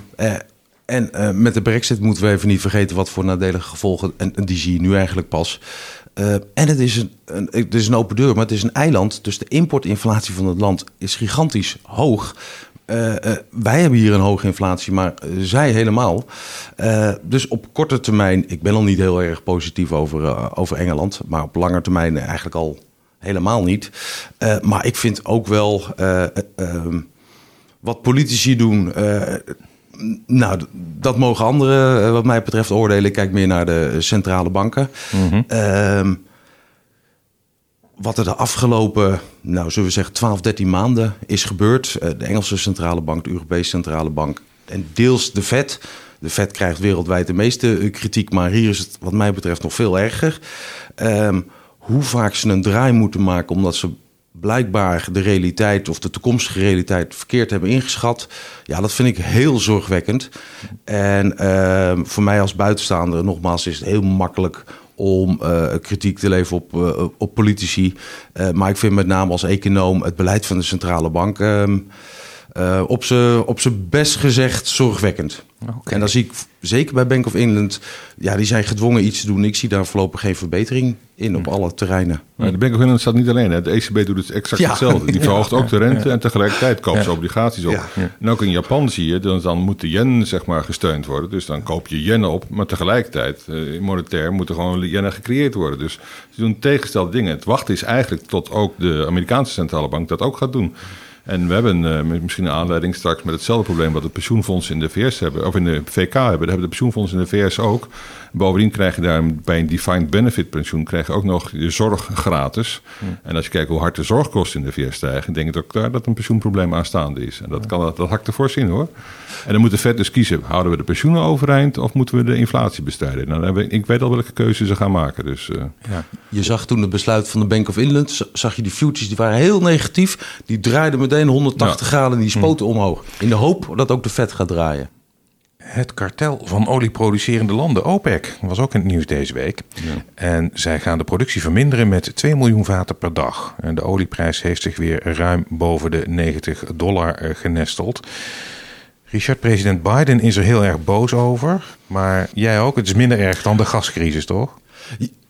En met de brexit moeten we even niet vergeten wat voor nadelige gevolgen, en, en die zie je nu eigenlijk pas. en het is, een, is een open deur, maar het is een eiland. Dus de importinflatie van het land is gigantisch hoog. Uh, wij hebben hier een hoge inflatie, maar zij helemaal. dus op korte termijn, ik ben al niet heel erg positief over, over Engeland, maar op lange termijn eigenlijk al helemaal niet. maar ik vind ook wel, ehm, wat politici doen, nou, dat mogen anderen wat mij betreft oordelen. Ik kijk meer naar de centrale banken. Mm wat er de afgelopen, nou zullen we zeggen, 12, 13 maanden is gebeurd. Eh, de Engelse centrale bank, de Europese centrale bank en deels de Fed. De Fed krijgt wereldwijd de meeste eh, kritiek, maar hier is het wat mij betreft nog veel erger. Um, hoe vaak ze een draai moeten maken omdat ze blijkbaar de realiteit of de toekomstige realiteit verkeerd hebben ingeschat. Ja, dat vind ik heel zorgwekkend. En uh, voor mij als buitenstaander, nogmaals, is het heel makkelijk om uh, kritiek te leveren op, uh, op politici. Uh, maar ik vind met name als econoom het beleid van de centrale bank ehm, op zijn best gezegd zorgwekkend. Okay. En dan zie ik zeker bij Bank of England, ja, die zijn gedwongen iets te doen. Ik zie daar voorlopig geen verbetering in op alle terreinen. Maar de Bank of England staat niet alleen. Hè. De ECB doet het exact hetzelfde. Die (laughs) verhoogt ook de rente en tegelijkertijd koopt ze obligaties op. En ook in Japan zie je, dan, dan moet de yen zeg maar gesteund worden. Dus dan koop je yen op, maar tegelijkertijd, uh, monetair, moeten gewoon yen gecreëerd worden. Dus ze doen tegengestelde dingen. Het wachten is eigenlijk tot ook de Amerikaanse centrale bank dat ook gaat doen. En we hebben uh, misschien een aanleiding straks met hetzelfde probleem wat de pensioenfondsen in de VS hebben, of in de VK hebben. Dat hebben de pensioenfondsen in de VS ook. Bovendien krijg je daar bij een defined benefit pensioen krijg je ook nog je zorg gratis. En als je kijkt hoe hard de zorgkosten in de VS stijgen, denk ik ook daar dat een pensioenprobleem aanstaande is. En dat, kan, dat, dat hakt ervoor zien hoor. En dan moet de Fed dus kiezen: houden we de pensioenen overeind of moeten we de inflatie bestrijden? Nou, ik weet al welke keuze ze gaan maken. Dus, uh. ja. Je zag toen het besluit van de Bank of England, zag je die futures, die waren heel negatief. Die draaiden meteen 180 graden en die spoten hm. omhoog. In de hoop dat ook de Fed gaat draaien. Het kartel van olieproducerende landen, OPEC, was ook in het nieuws deze week. Ja. En zij gaan de productie verminderen met 2 miljoen vaten per dag. En de olieprijs heeft zich weer ruim boven de 90 dollar eh, genesteld. Richard, president Biden is er heel erg boos over. Maar jij ook. Het is minder erg dan de gascrisis, toch?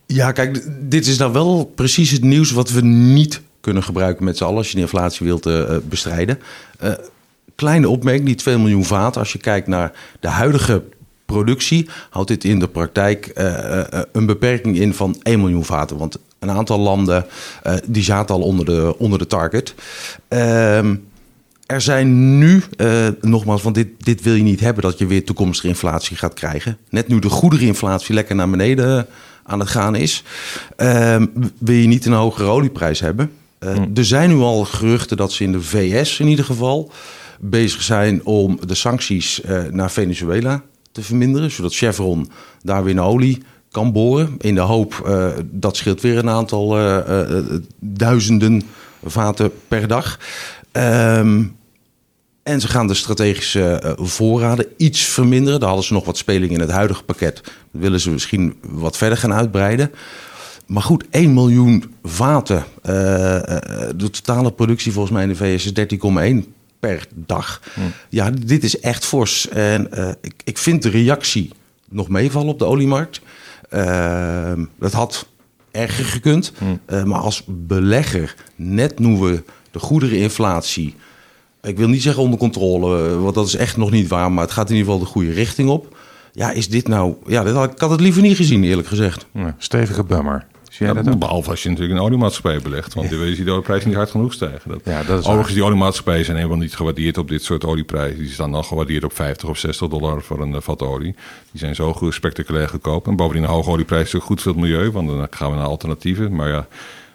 Ja, kijk, dit is nou wel precies het nieuws wat we niet kunnen gebruiken met z'n allen als je de inflatie wilt uh, bestrijden. Uh, kleine opmerking, die 2 miljoen vaten. Als je kijkt naar de huidige productie, houdt dit in de praktijk uh, een beperking in van 1 miljoen vaten. Want een aantal landen uh, die zaten al onder de, onder de target. Ehm, er zijn nu, nogmaals, want dit, dit wil je niet hebben, dat je weer toekomstige inflatie gaat krijgen. Net nu de goederinflatie lekker naar beneden aan het gaan is, ehm, wil je niet een hogere olieprijs hebben. Hmm. Er zijn nu al geruchten dat ze in de VS in ieder geval bezig zijn om de sancties uh, naar Venezuela te verminderen. Zodat Chevron daar weer olie kan boren. In de hoop, uh, dat scheelt weer een aantal uh, duizenden vaten per dag. Um, en ze gaan de strategische voorraden iets verminderen. Daar hadden ze nog wat speling in het huidige pakket. Dat willen ze misschien wat verder gaan uitbreiden. Maar goed, 1 miljoen vaten. De totale productie volgens mij in de VS is 13,1 per dag. Ja, dit is echt fors. En uh, ik, ik vind de reactie nog meevallen op de oliemarkt. Uh, dat had erger gekund. Uh, maar als belegger, net nu we de goedereninflatie... ik wil niet zeggen onder controle, want dat is echt nog niet waar... maar het gaat in ieder geval de goede richting op. Ja, is dit nou... Ja, had, ik had het liever niet gezien, eerlijk gezegd. Ja, stevige bummer. Ja, dat behalve als je natuurlijk een oliemaatschappij belegt. Want ja. je ziet de olieprijs niet hard genoeg stijgen. Dat, ja, dat is overigens, die oliemaatschappijen zijn helemaal niet gewaardeerd op dit soort olieprijzen. Die staan dan gewaardeerd op 50 of 60 dollar voor een uh, vat olie. Die zijn zo spectaculair goedkoop. En bovendien een hoge olieprijs is ook goed voor het milieu. Want dan gaan we naar alternatieven. Maar ja,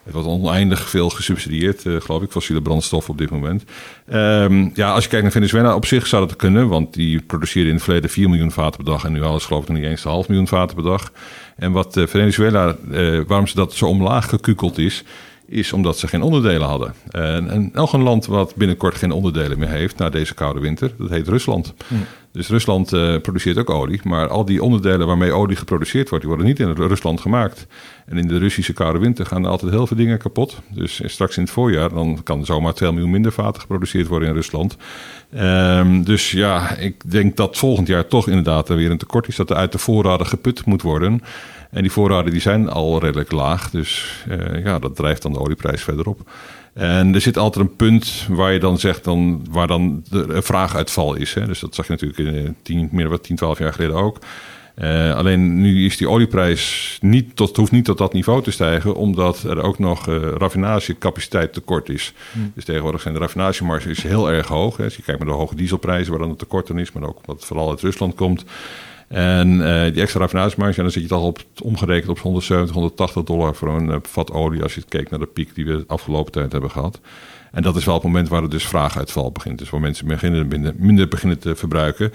het wordt oneindig veel gesubsidieerd, uh, geloof ik, fossiele brandstof op dit moment. Um, ja, als je kijkt naar Venezuela, op zich zou dat kunnen. Want die produceerde in het verleden 4 miljoen vaten per dag. En nu alles geloof ik nog niet eens een half miljoen vaten per dag. En wat uh, Venezuela, uh, waarom ze dat zo omlaag gekukeld is, is omdat ze geen onderdelen hadden. En, en nog een land wat binnenkort geen onderdelen meer heeft na deze koude winter, dat heet Rusland. Dus Rusland uh, produceert ook olie, maar al die onderdelen waarmee olie geproduceerd wordt, die worden niet in Rusland gemaakt. En in de Russische koude winter gaan er altijd heel veel dingen kapot. Dus straks in het voorjaar dan kan er zomaar 2 miljoen minder vaten geproduceerd worden in Rusland. Um, dus ja, ik denk dat volgend jaar toch inderdaad er weer een tekort is, dat er uit de voorraden geput moet worden. En die voorraden die zijn al redelijk laag, dus uh, ja, dat drijft dan de olieprijs verder op. En er zit altijd een punt waar je dan zegt dan, waar dan de vraaguitval is. Hè. Dus dat zag je natuurlijk in 10, meer dan 10, 12 jaar geleden ook. Uh, alleen nu is die olieprijs niet tot, hoeft niet tot dat niveau te stijgen, omdat er ook nog uh, raffinagecapaciteit tekort is. Hmm. Dus tegenwoordig zijn de raffinagemarges heel erg hoog. Hè. Als je kijkt naar de hoge dieselprijzen, waar dan het tekort is, maar ook omdat het vooral uit Rusland komt. En uh, die extra raffinagemarge, dan zit je het al op, omgerekend op 170, 180 dollar voor een vat olie. Als je kijkt naar de piek die we de afgelopen tijd hebben gehad. En dat is wel het moment waar er dus vraaguitval begint. Dus waar mensen beginnen minder, beginnen te verbruiken.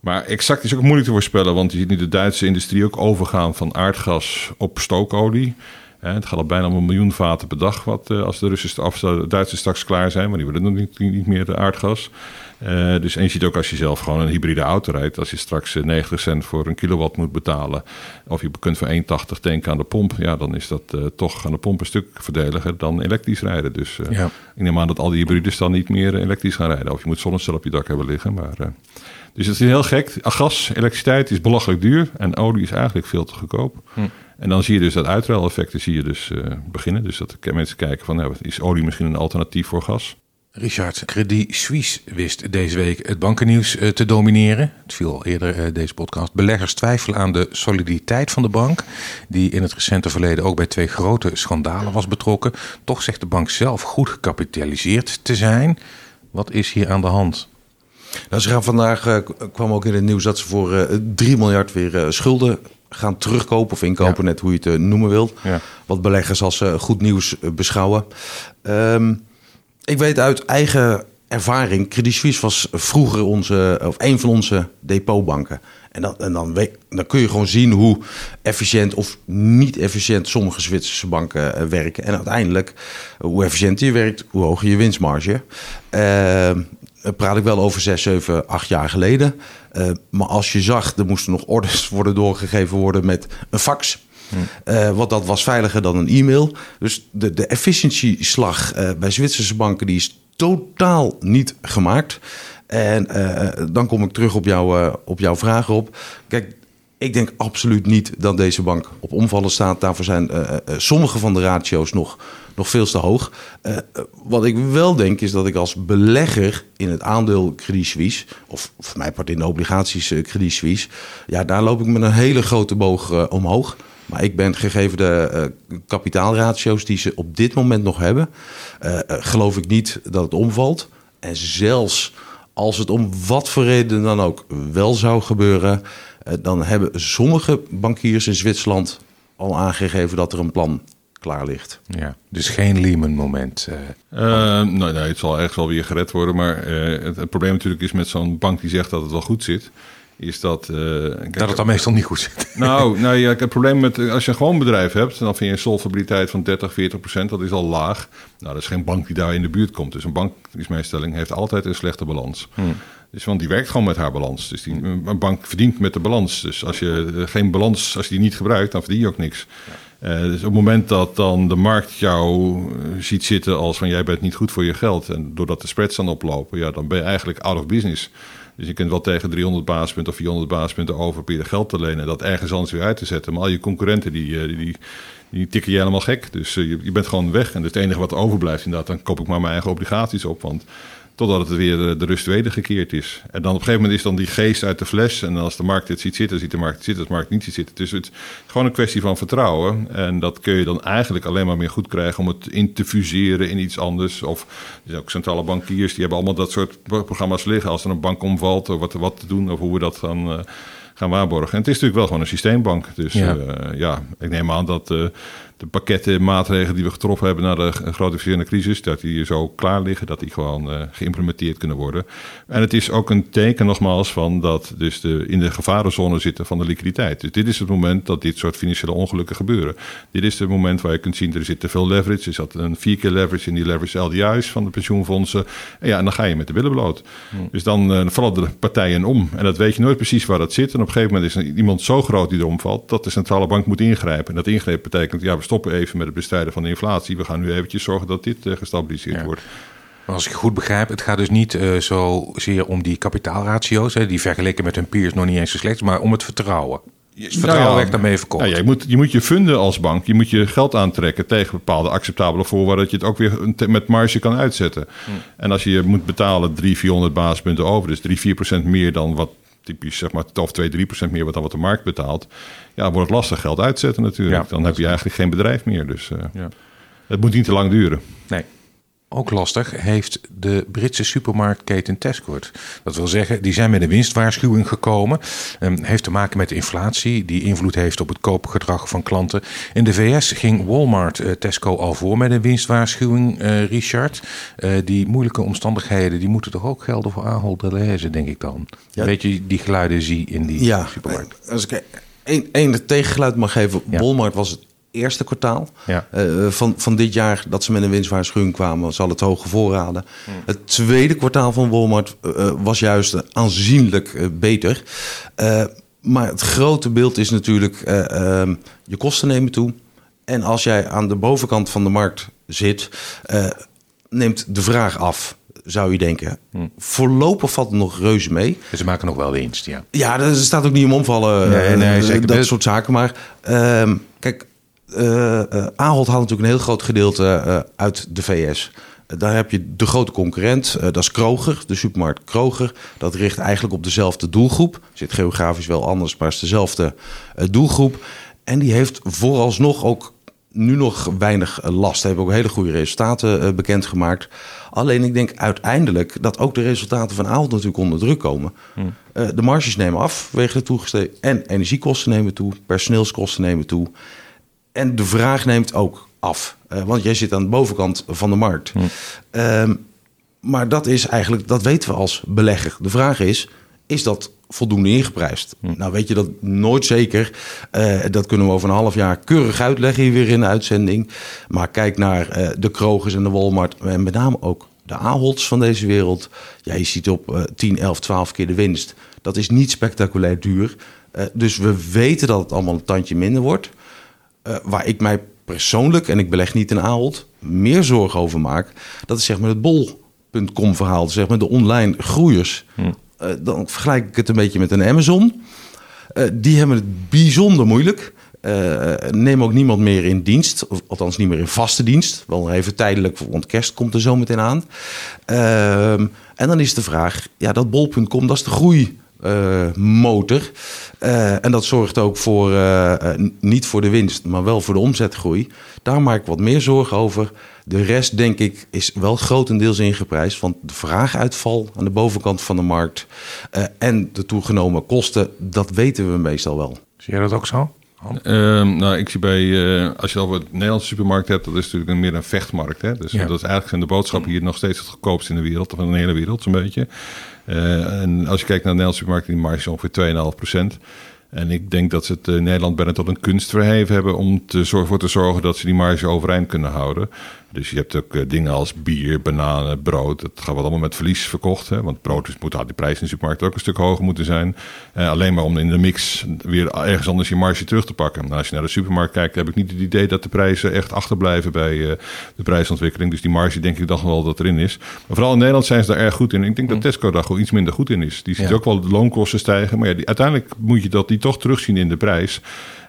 Maar exact is ook moeilijk te voorspellen, want je ziet nu de Duitse industrie ook overgaan van aardgas op stookolie. Het gaat al bijna om een miljoen vaten per dag wat, eh, als de, Russen, of Duitsers straks klaar zijn. Maar die willen nog niet, niet meer de aardgas. Uh, dus en je ziet ook als je zelf gewoon een hybride auto rijdt, als je straks 90 eh, cent voor een kilowatt moet betalen, of je kunt voor 1,80 tanken aan de pomp, ja, dan is dat uh, toch aan de pomp een stuk verdeliger dan elektrisch rijden. Dus uh, ja. ik neem aan dat al die hybrides dan niet meer elektrisch gaan rijden. Of je moet zonnecel op je dak hebben liggen. Maar, dus het is heel gek. Gas, elektriciteit is belachelijk duur en olie is eigenlijk veel te goedkoop. Hm. En dan zie je dus dat uitruileffecten zie je dus beginnen. Dus dat mensen kijken van, nou, is olie misschien een alternatief voor gas? Richard, Credit Suisse wist deze week het bankennieuws eh, te domineren. Het viel al eerder uh, deze podcast. Beleggers twijfelen aan de soliditeit van de bank, die in het recente verleden ook bij twee grote schandalen was betrokken. Toch zegt de bank zelf goed gecapitaliseerd te zijn. Wat is hier aan de hand? Nou, ze gaan vandaag uh, kwam ook in het nieuws dat ze voor uh, 3 miljard weer schulden gaan terugkopen of inkopen, net hoe je het noemen wilt. Ja. Wat beleggers als goed nieuws beschouwen. Um, ik weet uit eigen ervaring, Credit Suisse was vroeger onze, of een van onze depotbanken. En, dat, en dan, dan kun je gewoon zien hoe efficiënt of niet efficiënt sommige Zwitserse banken uh, werken. En uiteindelijk, hoe efficiënter je werkt, hoe hoger je winstmarge. Uh, praat ik wel over 6, 7, 8 jaar geleden. Uh, maar als je zag, er moesten nog orders (laughs) worden doorgegeven worden met een fax. Uh, want dat was veiliger dan een e-mail. Dus de, de efficiëntieslag uh, bij Zwitserse banken die is totaal niet gemaakt. En uh, dan kom ik terug op, jou, op jouw vraag op. Kijk, ik denk absoluut niet dat deze bank op omvallen staat. Daarvoor zijn sommige van de ratio's nog, nog veel te hoog. wat ik wel denk is dat ik als belegger in het aandeel Credit Suisse... of voor mij part in de obligaties Credit Suisse... ja, daar loop ik met een hele grote boog omhoog... Maar ik ben gegeven de uh, kapitaalratio's die ze op dit moment nog hebben, uh, geloof ik niet dat het omvalt. En zelfs als het om wat voor reden dan ook wel zou gebeuren, dan hebben sommige bankiers in Zwitserland al aangegeven dat er een plan klaar ligt. Ja, dus geen Lehman-moment. Uh, nee, nee, het zal echt wel weer gered worden. Maar het, het, probleem natuurlijk is met zo'n bank die zegt dat het wel goed zit is dat... Uh, dat het dan meestal niet goed zit. Nou, nou ja, het probleem met... Als je een gewoon bedrijf hebt, dan vind je een solvabiliteit van 30, 40 procent. Dat is al laag. Nou, dat is geen bank die daar in de buurt komt. Dus een bank, is mijn stelling, heeft altijd een slechte balans. Hmm. Dus want die werkt gewoon met haar balans. Dus die, een bank verdient met de balans. Dus als je eh, geen balans, als je die niet gebruikt, dan verdien je ook niks. Uh, dus op het moment dat dan de markt jou ziet zitten als van jij bent niet goed voor je geld. En doordat de spreads dan oplopen, ja, dan ben je eigenlijk out of business. Dus je kunt wel tegen 300 basispunten of 400 basispunten over proberen geld te lenen en dat ergens anders weer uit te zetten. Maar al je concurrenten die, die, die, die tikken je helemaal gek. Dus je, je bent gewoon weg. En het enige wat overblijft inderdaad, dan koop ik maar mijn eigen obligaties op. Want Totdat het weer de rust wedergekeerd is. En dan op een gegeven moment is dan die geest uit de fles. En als de markt het ziet zitten, ziet de markt het zitten. Als de markt niet ziet zitten. Dus het is gewoon een kwestie van vertrouwen. En dat kun je dan eigenlijk alleen maar meer goed krijgen om het in te fuseren in iets anders. Of dus ook centrale bankiers, die hebben allemaal dat soort programma's liggen. Als er een bank omvalt, of wat, wat te doen, of hoe we dat gaan, uh, gaan waarborgen. En het is natuurlijk wel gewoon een systeembank. Dus ja, uh, ja ik neem aan dat... Uh, de pakketten maatregelen die we getroffen hebben na de grote financiële crisis, dat die zo klaar liggen, dat die gewoon uh, geïmplementeerd kunnen worden. En het is ook een teken nogmaals van dat dus de, in de gevarenzone zitten van de liquiditeit. Dus dit is het moment dat dit soort financiële ongelukken gebeuren. Dit is het moment waar je kunt zien, er zit te veel leverage. Er zat een vier keer leverage in die leverage LDI's van de pensioenfondsen. En ja, en dan ga je met de billen bloot. Hmm. Dus dan uh, vallen de partijen om. En dat weet je nooit precies waar dat zit. En op een gegeven moment is er iemand zo groot die er omvalt, dat de centrale bank moet ingrijpen. En dat ingreep betekent, ja, we stoppen even met het bestrijden van de inflatie. We gaan nu eventjes zorgen dat dit uh, gestabiliseerd wordt. Maar als ik goed begrijp, het gaat dus niet uh, zozeer om die kapitaalratio's, hè, die vergeleken met hun peers nog niet eens zo slecht, maar om het vertrouwen. Het vertrouwen nou ja, daarmee verkocht. Nou ja, je, moet, je moet je funden als bank, je moet je geld aantrekken tegen bepaalde acceptabele voorwaarden, dat je het ook weer met marge kan uitzetten. Hm. En als je moet betalen 300, 400 basispunten over, dus 3, 4 procent meer dan wat typisch zeg maar of 2, 3 procent meer wat dan wat de markt betaalt, ja, wordt het lastig geld uitzetten natuurlijk. Ja, dan heb je eigenlijk geen bedrijf meer. Dus eh, Ja. het moet niet te lang duren. Nee. Ook lastig heeft de Britse supermarktketen Tesco. het. Dat wil zeggen, die zijn met een winstwaarschuwing gekomen. Ehm, heeft te maken met de inflatie, die invloed heeft op het koopgedrag van klanten. In de VS ging Walmart eh, Tesco al voor met een winstwaarschuwing, eh, Richard. Eh, die moeilijke omstandigheden, die moeten toch ook gelden voor Ahold Delhaize, denk ik dan. Ja. Weet je, die geluiden zie in die Ja, supermarkt. als ik één, één tegengeluid mag geven. Ja. Walmart was het eerste kwartaal Ja. eh, van, van dit jaar dat ze met een winstwaarschuwing kwamen. Ze hadden het hoge voorraden. Het tweede kwartaal van Walmart eh, eh, was juist aanzienlijk beter. Maar het grote beeld is natuurlijk, eh, ehm, je kosten nemen toe. En als jij aan de bovenkant van de markt zit, neemt de vraag af, zou je denken. Voorlopig valt het nog reuze mee. Dus ze maken nog wel winst, ja. Ja, er staat ook niet om omvallen. Nee, nee, zeker. Dat Dus- soort zaken. Maar ehm, kijk, Ahold haalt natuurlijk een heel groot gedeelte eh, uit de VS. Eh, Daar heb je de grote concurrent, eh, dat is Kroger, de supermarkt Kroger. Dat richt eigenlijk op dezelfde doelgroep. Zit geografisch wel anders, maar het is dezelfde eh, doelgroep. En die heeft vooralsnog ook nu nog weinig eh, last. Hebben ook hele goede resultaten eh, bekendgemaakt. Alleen ik denk uiteindelijk dat ook de resultaten van Ahold natuurlijk onder druk komen. Eh, de marges nemen af wegen de toegestegen. En energiekosten nemen toe, personeelskosten nemen toe. En de vraag neemt ook af. Eh, want jij zit aan de bovenkant van de markt. Ehm, maar dat is eigenlijk, dat weten we als belegger. De vraag is, is dat voldoende ingeprijsd? Nou weet je dat nooit zeker. Eh, dat kunnen we over een half jaar keurig uitleggen hier weer in de uitzending. Maar kijk naar eh, de Krogers en de Walmart. En met name ook de Aholds van deze wereld. Ja, je ziet op eh 10, 11, 12 keer de winst. Dat is niet spectaculair duur. Dus we weten dat het allemaal een tandje minder wordt. Eh, waar ik mij persoonlijk, en ik beleg niet in Ahold, meer zorgen over maak. Dat is zeg maar het bol.com verhaal, zeg maar de online groeiers. Eh, dan vergelijk ik het een beetje met een Amazon. Eh, die hebben het bijzonder moeilijk. Neem ook niemand meer in dienst, of althans niet meer in vaste dienst. Wel even tijdelijk, want kerst komt er zo meteen aan. Ehm, en dan is de vraag, ja, dat bol.com, dat is de groei motor. Eh, en dat zorgt ook voor, eh, eh, niet voor de winst, maar wel voor de omzetgroei. Daar maak ik wat meer zorgen over. De rest, denk ik, is wel grotendeels ingeprijsd. Want de vraaguitval aan de bovenkant van de markt eh, en de toegenomen kosten, dat weten we meestal wel. Zie jij dat ook zo? Ehm, nou, ik zie bij, eh, als je het over het Nederlandse supermarkt hebt, dat is natuurlijk een, meer een vechtmarkt. Hè? Dus Ja. dat is eigenlijk zijn de boodschappen hier nog steeds het goedkoopst in de wereld, van de hele wereld zo'n beetje. Eh, en als je kijkt naar de Nederlandse supermarkt, die marge is ongeveer 2,5 procent. En ik denk dat ze het in Nederland bijna tot een kunst verheven hebben om te zorgen, voor te zorgen dat ze die marge overeind kunnen houden. Dus je hebt ook eh, dingen als bier, bananen, brood. Dat gaat wat allemaal met verlies verkocht. Hè? Want brood is, moet, had die prijs in de supermarkt ook een stuk hoger moeten zijn. Eh, alleen maar om in de mix weer ergens anders je marge terug te pakken. Nou, als je naar de supermarkt kijkt, heb ik niet het idee dat de prijzen echt achterblijven bij eh, de prijsontwikkeling. Dus die marge denk ik dan wel dat erin is. Maar vooral in Nederland zijn ze daar erg goed in. Ik denk dat Tesco daar gewoon iets minder goed in is. Die ziet Ja. ook wel de loonkosten stijgen. Maar ja, die, uiteindelijk moet je dat die toch terugzien in de prijs.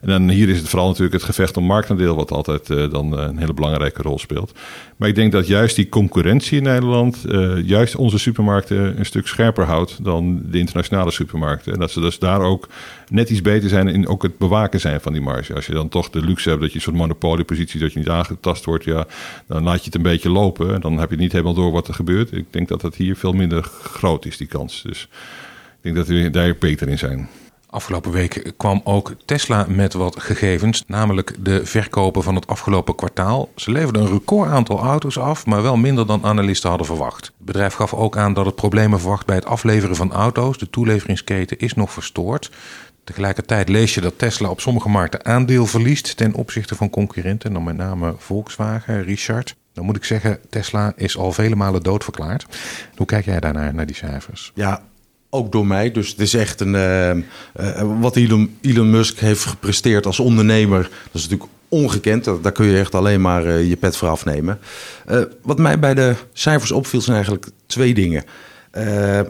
En dan hier is het vooral natuurlijk het gevecht om marktaandeel, wat altijd eh, dan eh, een hele belangrijke rol speelt. Maar ik denk dat juist die concurrentie in Nederland, eh, juist onze supermarkten een stuk scherper houdt dan de internationale supermarkten. En dat ze dus daar ook net iets beter zijn in ook het bewaken zijn van die marge. Als je dan toch de luxe hebt dat je een soort monopoliepositie, dat je niet aangetast wordt, ja, dan laat je het een beetje lopen. En dan heb je niet helemaal door wat er gebeurt. Ik denk dat dat hier veel minder groot is, die kans. Dus ik denk dat we daar beter in zijn. Afgelopen week kwam ook Tesla met wat gegevens, namelijk de verkopen van het afgelopen kwartaal. Ze leverden een record aantal auto's af, maar wel minder dan analisten hadden verwacht. Het bedrijf gaf ook aan dat het problemen verwacht bij het afleveren van auto's. De toeleveringsketen is nog verstoord. Tegelijkertijd lees je dat Tesla op sommige markten aandeel verliest ten opzichte van concurrenten, dan met name Volkswagen, Richard. Dan moet ik zeggen, Tesla is al vele malen doodverklaard. Hoe kijk jij daarnaar, naar die cijfers? Ja, ook door mij. Dus het is echt een. eh, eh, wat Elon, Elon Musk heeft gepresteerd als ondernemer. Dat is natuurlijk ongekend. Daar kun je echt alleen maar eh, je pet voor afnemen. Wat mij bij de cijfers opviel, zijn eigenlijk twee dingen.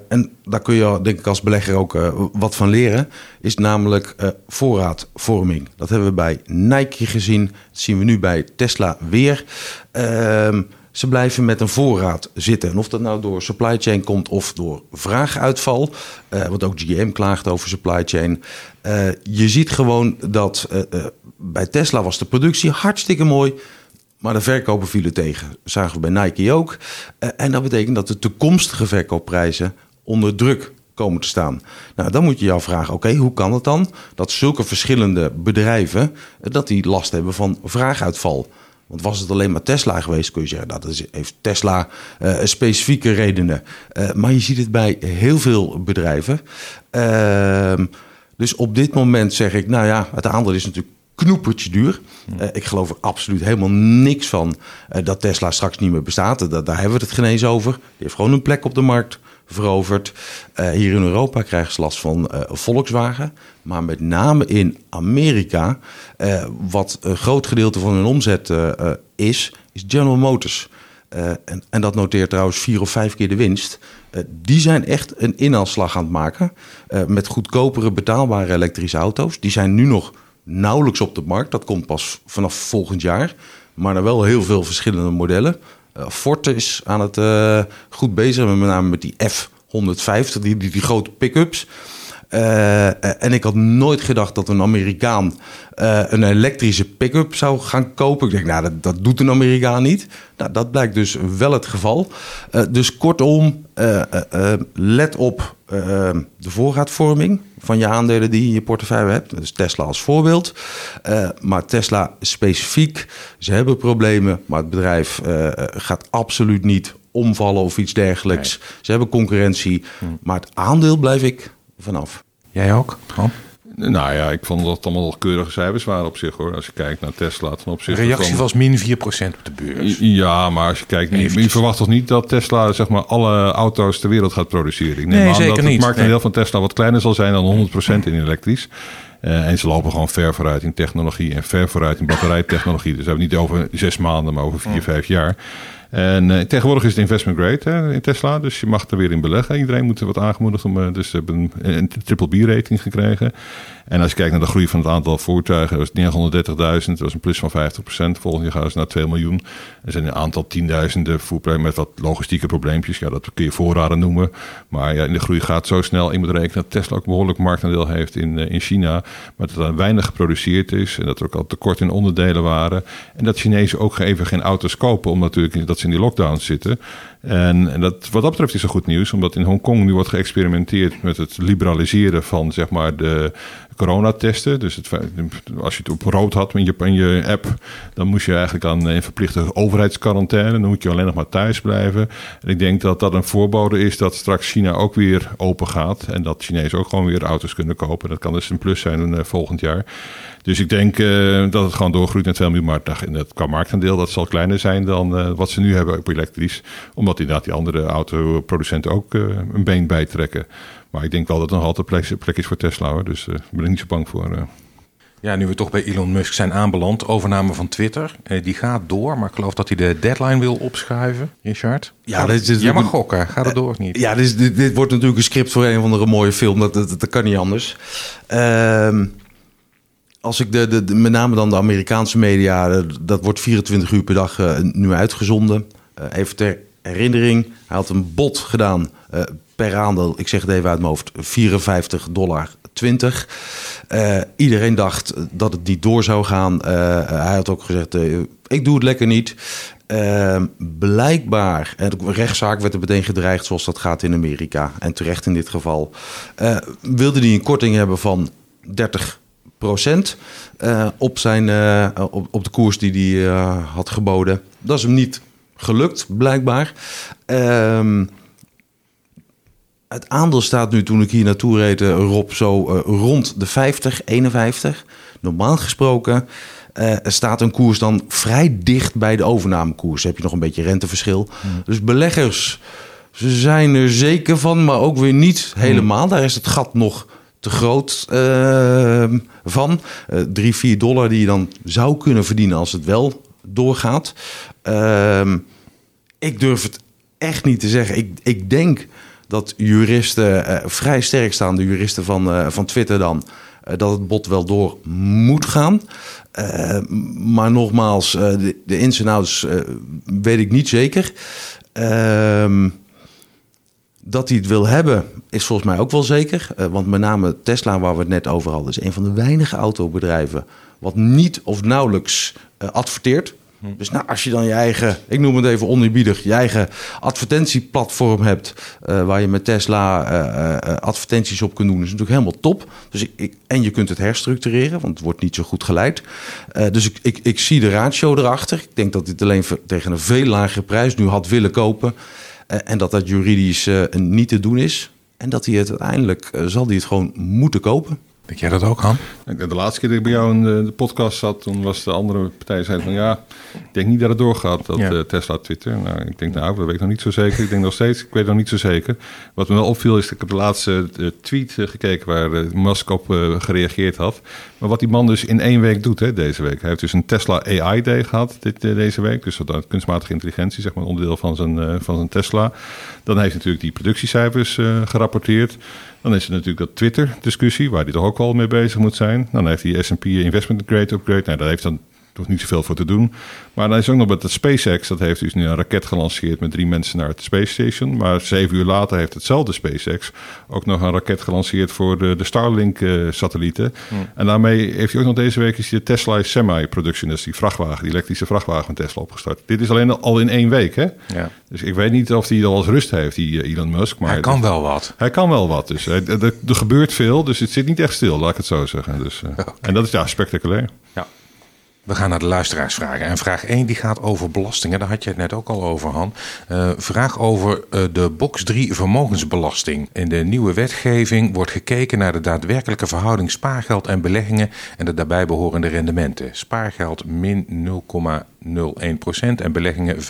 En daar kun je denk ik als belegger ook wat van leren. Is namelijk voorraadvorming. Dat hebben we bij Nike gezien. Dat zien we nu bij Tesla weer. Ehm, ze blijven met een voorraad zitten. En of dat nou door supply chain komt of door vraaguitval. Uh, want ook GM klaagt over supply chain. Uh, je ziet gewoon dat uh, bij Tesla was de productie hartstikke mooi. Maar de verkopen vielen tegen. Dat zagen we bij Nike ook. en dat betekent dat de toekomstige verkoopprijzen onder druk komen te staan. Nou, dan moet je je afvragen, oké, hoe kan het dan dat zulke verschillende bedrijven dat die last hebben van vraaguitval? Want was het alleen maar Tesla geweest, kun je zeggen, dat is, heeft Tesla uh, specifieke redenen. Uh, maar je ziet het bij heel veel bedrijven. Uh, dus op dit moment zeg ik, nou ja, het aandeel is natuurlijk knoepertje duur. Uh, ik geloof er absoluut helemaal niks van dat Tesla straks niet meer bestaat. daar hebben we het geen eens over. Die heeft gewoon een plek op de markt veroverd. Uh, hier in Europa krijgen ze last van uh, Volkswagen. Maar met name in Amerika, uh, wat een groot gedeelte van hun omzet is, is General Motors. En, en, dat noteert trouwens vier of vijf keer de winst. die zijn echt een inhaalslag aan het maken. met goedkopere betaalbare elektrische auto's. Die zijn nu nog nauwelijks op de markt. Dat komt pas vanaf volgend jaar. Maar er wel heel veel verschillende modellen. Uh, Ford is aan het uh, goed bezig, met name met die F-150, die, die, die grote pick-ups. Uh, en ik had nooit gedacht dat een Amerikaan een elektrische pick-up zou gaan kopen. Ik denk, nou, dat, dat doet een Amerikaan niet. Nou, dat blijkt dus wel het geval. dus kortom, let op de voorraadvorming van je aandelen die je in je portefeuille hebt. Dus Tesla als voorbeeld. Uh, maar Tesla specifiek, ze hebben problemen, maar het bedrijf uh, gaat absoluut niet omvallen of iets dergelijks. Nee. Ze hebben concurrentie, hm. maar het aandeel blijf ik vanaf. Jij ook? Nou ja, ik vond dat het allemaal keurige cijfers waren op zich hoor. Als je kijkt naar Tesla ten opzichte Reactie van... was min 4% op de beurs. Ja, maar als je kijkt, je, je verwacht toch niet dat Tesla zeg maar alle auto's ter wereld gaat produceren? Ik neem nee, aan zeker dat niet. het marktendeel Nee. van Tesla wat kleiner zal zijn dan 100% in elektrisch. Uh, en ze lopen gewoon ver vooruit in technologie en ver vooruit in batterijtechnologie. Dus we hebben het niet over zes maanden, maar over vier, vijf jaar. En uh, tegenwoordig is het investment grade hè, in Tesla, dus je mag er weer in beleggen. Iedereen moet er wat aangemoedigd om, uh, dus ze hebben een, triple B-rating gekregen. En als je kijkt naar de groei van het aantal voertuigen, was 930.000, dat was een plus van 50%. Volgend jaar gaan ze naar 2 miljoen. Er zijn een aantal tienduizenden voertuigen met wat logistieke probleempjes. Ja, dat kun je voorraden noemen. Maar ja, in de groei gaat zo snel. Je moet rekenen dat Tesla ook behoorlijk marktaandeel heeft in, uh, in China. Maar dat er weinig geproduceerd is en dat er ook al tekort in onderdelen waren. En dat Chinezen ook even geen auto's kopen, omdat natuurlijk dat ze in die lockdowns zitten. En, dat, wat dat betreft is er goed nieuws, omdat in Hongkong nu wordt geëxperimenteerd met het liberaliseren van zeg maar de coronatesten. Dus als je het op rood had in je, je app, dan moest je eigenlijk aan een verplichte overheidsquarantaine. Dan moet je alleen nog maar thuis blijven. En ik denk dat dat een voorbode is dat straks China ook weer open gaat. En dat Chinezen ook gewoon weer auto's kunnen kopen. Dat kan dus een plus zijn uh, volgend jaar. Dus ik denk uh, dat het gewoon doorgroeit naar 2 miljoen. Maar dat, qua marktaandeel dat zal kleiner zijn dan uh, wat ze nu hebben op elektrisch. Inderdaad die andere autoproducenten ook uh, een been bijtrekken. Maar ik denk wel dat er nog altijd plek, plek is voor Tesla. Hoor. Dus daar ben ik niet zo bang voor. Ja, nu we toch bij Elon Musk zijn aanbeland, overname van Twitter, eh, die gaat door, maar ik geloof dat hij de deadline wil opschuiven, Richard. Ja, dit is, Jij mag gokken, gaat het door of niet? Ja, dit, is, dit, dit, wordt natuurlijk een script voor een of andere mooie film, dat, dat, dat kan niet anders. Uh, als ik de, de, de, met name dan de Amerikaanse media, dat wordt 24 uur per dag uh, nu uitgezonden. Uh, even ter herinnering, hij had een bod gedaan uh, per aandeel, ik zeg het even uit mijn hoofd, 54 dollar 20. Uh, iedereen dacht dat het niet door zou gaan. Uh, hij had ook gezegd, ik doe het lekker niet. blijkbaar, en de rechtszaak werd er meteen gedreigd zoals dat gaat in Amerika. En terecht in dit geval. wilde hij een korting hebben van 30 procent op, zijn, op, op de koers die hij had geboden. Dat is hem niet gelukt, blijkbaar. Uh, het aandeel staat nu, toen ik hier naartoe reed, Rob, zo uh, rond de 50, 51. Normaal gesproken uh, staat een koers dan vrij dicht bij de overnamekoers. heb je nog een beetje renteverschil. Hmm. Dus beleggers, ze zijn er zeker van, maar ook weer niet helemaal. Hmm. Daar is het gat nog te groot uh, van. 3, 4 dollar die je dan zou kunnen verdienen als het wel doorgaat. Ehm, ik durf het echt niet te zeggen. Ik, ik denk dat juristen, uh, vrij sterk staan, de juristen van, uh, van Twitter dan, dat het bod wel door moet gaan. maar nogmaals, de, de ins en outs weet ik niet zeker. Ehm dat hij het wil hebben, is volgens mij ook wel zeker. Want met name Tesla, waar we het net over hadden, is een van de weinige autobedrijven wat niet of nauwelijks adverteert. Hm. Dus nou, als je dan je eigen, ik noem het even oneerbiedig, je eigen advertentieplatform hebt, uh, waar je met Tesla advertenties op kunt doen, is natuurlijk helemaal top. Dus ik, en je kunt het herstructureren, want het wordt niet zo goed geleid. dus ik, ik, ik zie de ratio erachter. Ik denk dat dit alleen tegen een veel lagere prijs nu had willen kopen. Eh, en dat dat juridisch eh, niet te doen is. En dat hij het uiteindelijk eh, zal hij het gewoon moeten kopen. Denk jij dat ook, Han? De laatste keer dat ik bij jou in de, podcast zat, toen was de andere partij zei van ja, ik denk niet dat het doorgaat, dat ja. Tesla Twitter. Nou, ik denk nou, dat weet ik nog niet zo zeker. Ik denk nog steeds, ik weet nog niet zo zeker. Wat me wel opviel is dat ik heb de laatste tweet gekeken waar Musk op gereageerd had. Maar wat die man dus in één week doet, hè, deze week. Hij heeft dus een Tesla AI Day gehad dit, deze week. Dus dat kunstmatige intelligentie, zeg maar, onderdeel van zijn, van zijn Tesla. Dan heeft natuurlijk die productiecijfers gerapporteerd. Dan is er natuurlijk dat Twitter-discussie, waar hij toch ook wel mee bezig moet zijn. Dan heeft hij S&P Investment Grade upgrade. Nou, daar heeft dan niet zoveel voor te doen. Maar dan is ook nog met het SpaceX. Dat heeft dus nu een raket gelanceerd met drie mensen naar het Space Station. Maar zeven uur later heeft hetzelfde SpaceX ook nog een raket gelanceerd voor de, de Starlink-satellieten. Hmm. En daarmee heeft hij ook nog deze week is de Tesla Semi-production, dus die vrachtwagen, die elektrische vrachtwagen van Tesla opgestart. Dit is alleen al in één week, hè? Ja. Dus ik weet niet of hij al eens rust heeft, die eh, Elon Musk. Maar hij kan wel wat. Hij kan wel wat. Dus er, er, gebeurt veel, dus het zit niet echt stil, laat ik het zo zeggen. Dus, (laughs) uh, En dat is ja spectaculair. Ja. We gaan naar de luisteraarsvragen. En vraag 1 die gaat over belastingen. Daar had je het net ook al over, Han. Uh, vraag over uh, de box 3 vermogensbelasting. In de nieuwe wetgeving wordt gekeken naar de daadwerkelijke verhouding spaargeld en beleggingen en de daarbij behorende rendementen. Spaargeld min 0,01% en beleggingen 5,53%.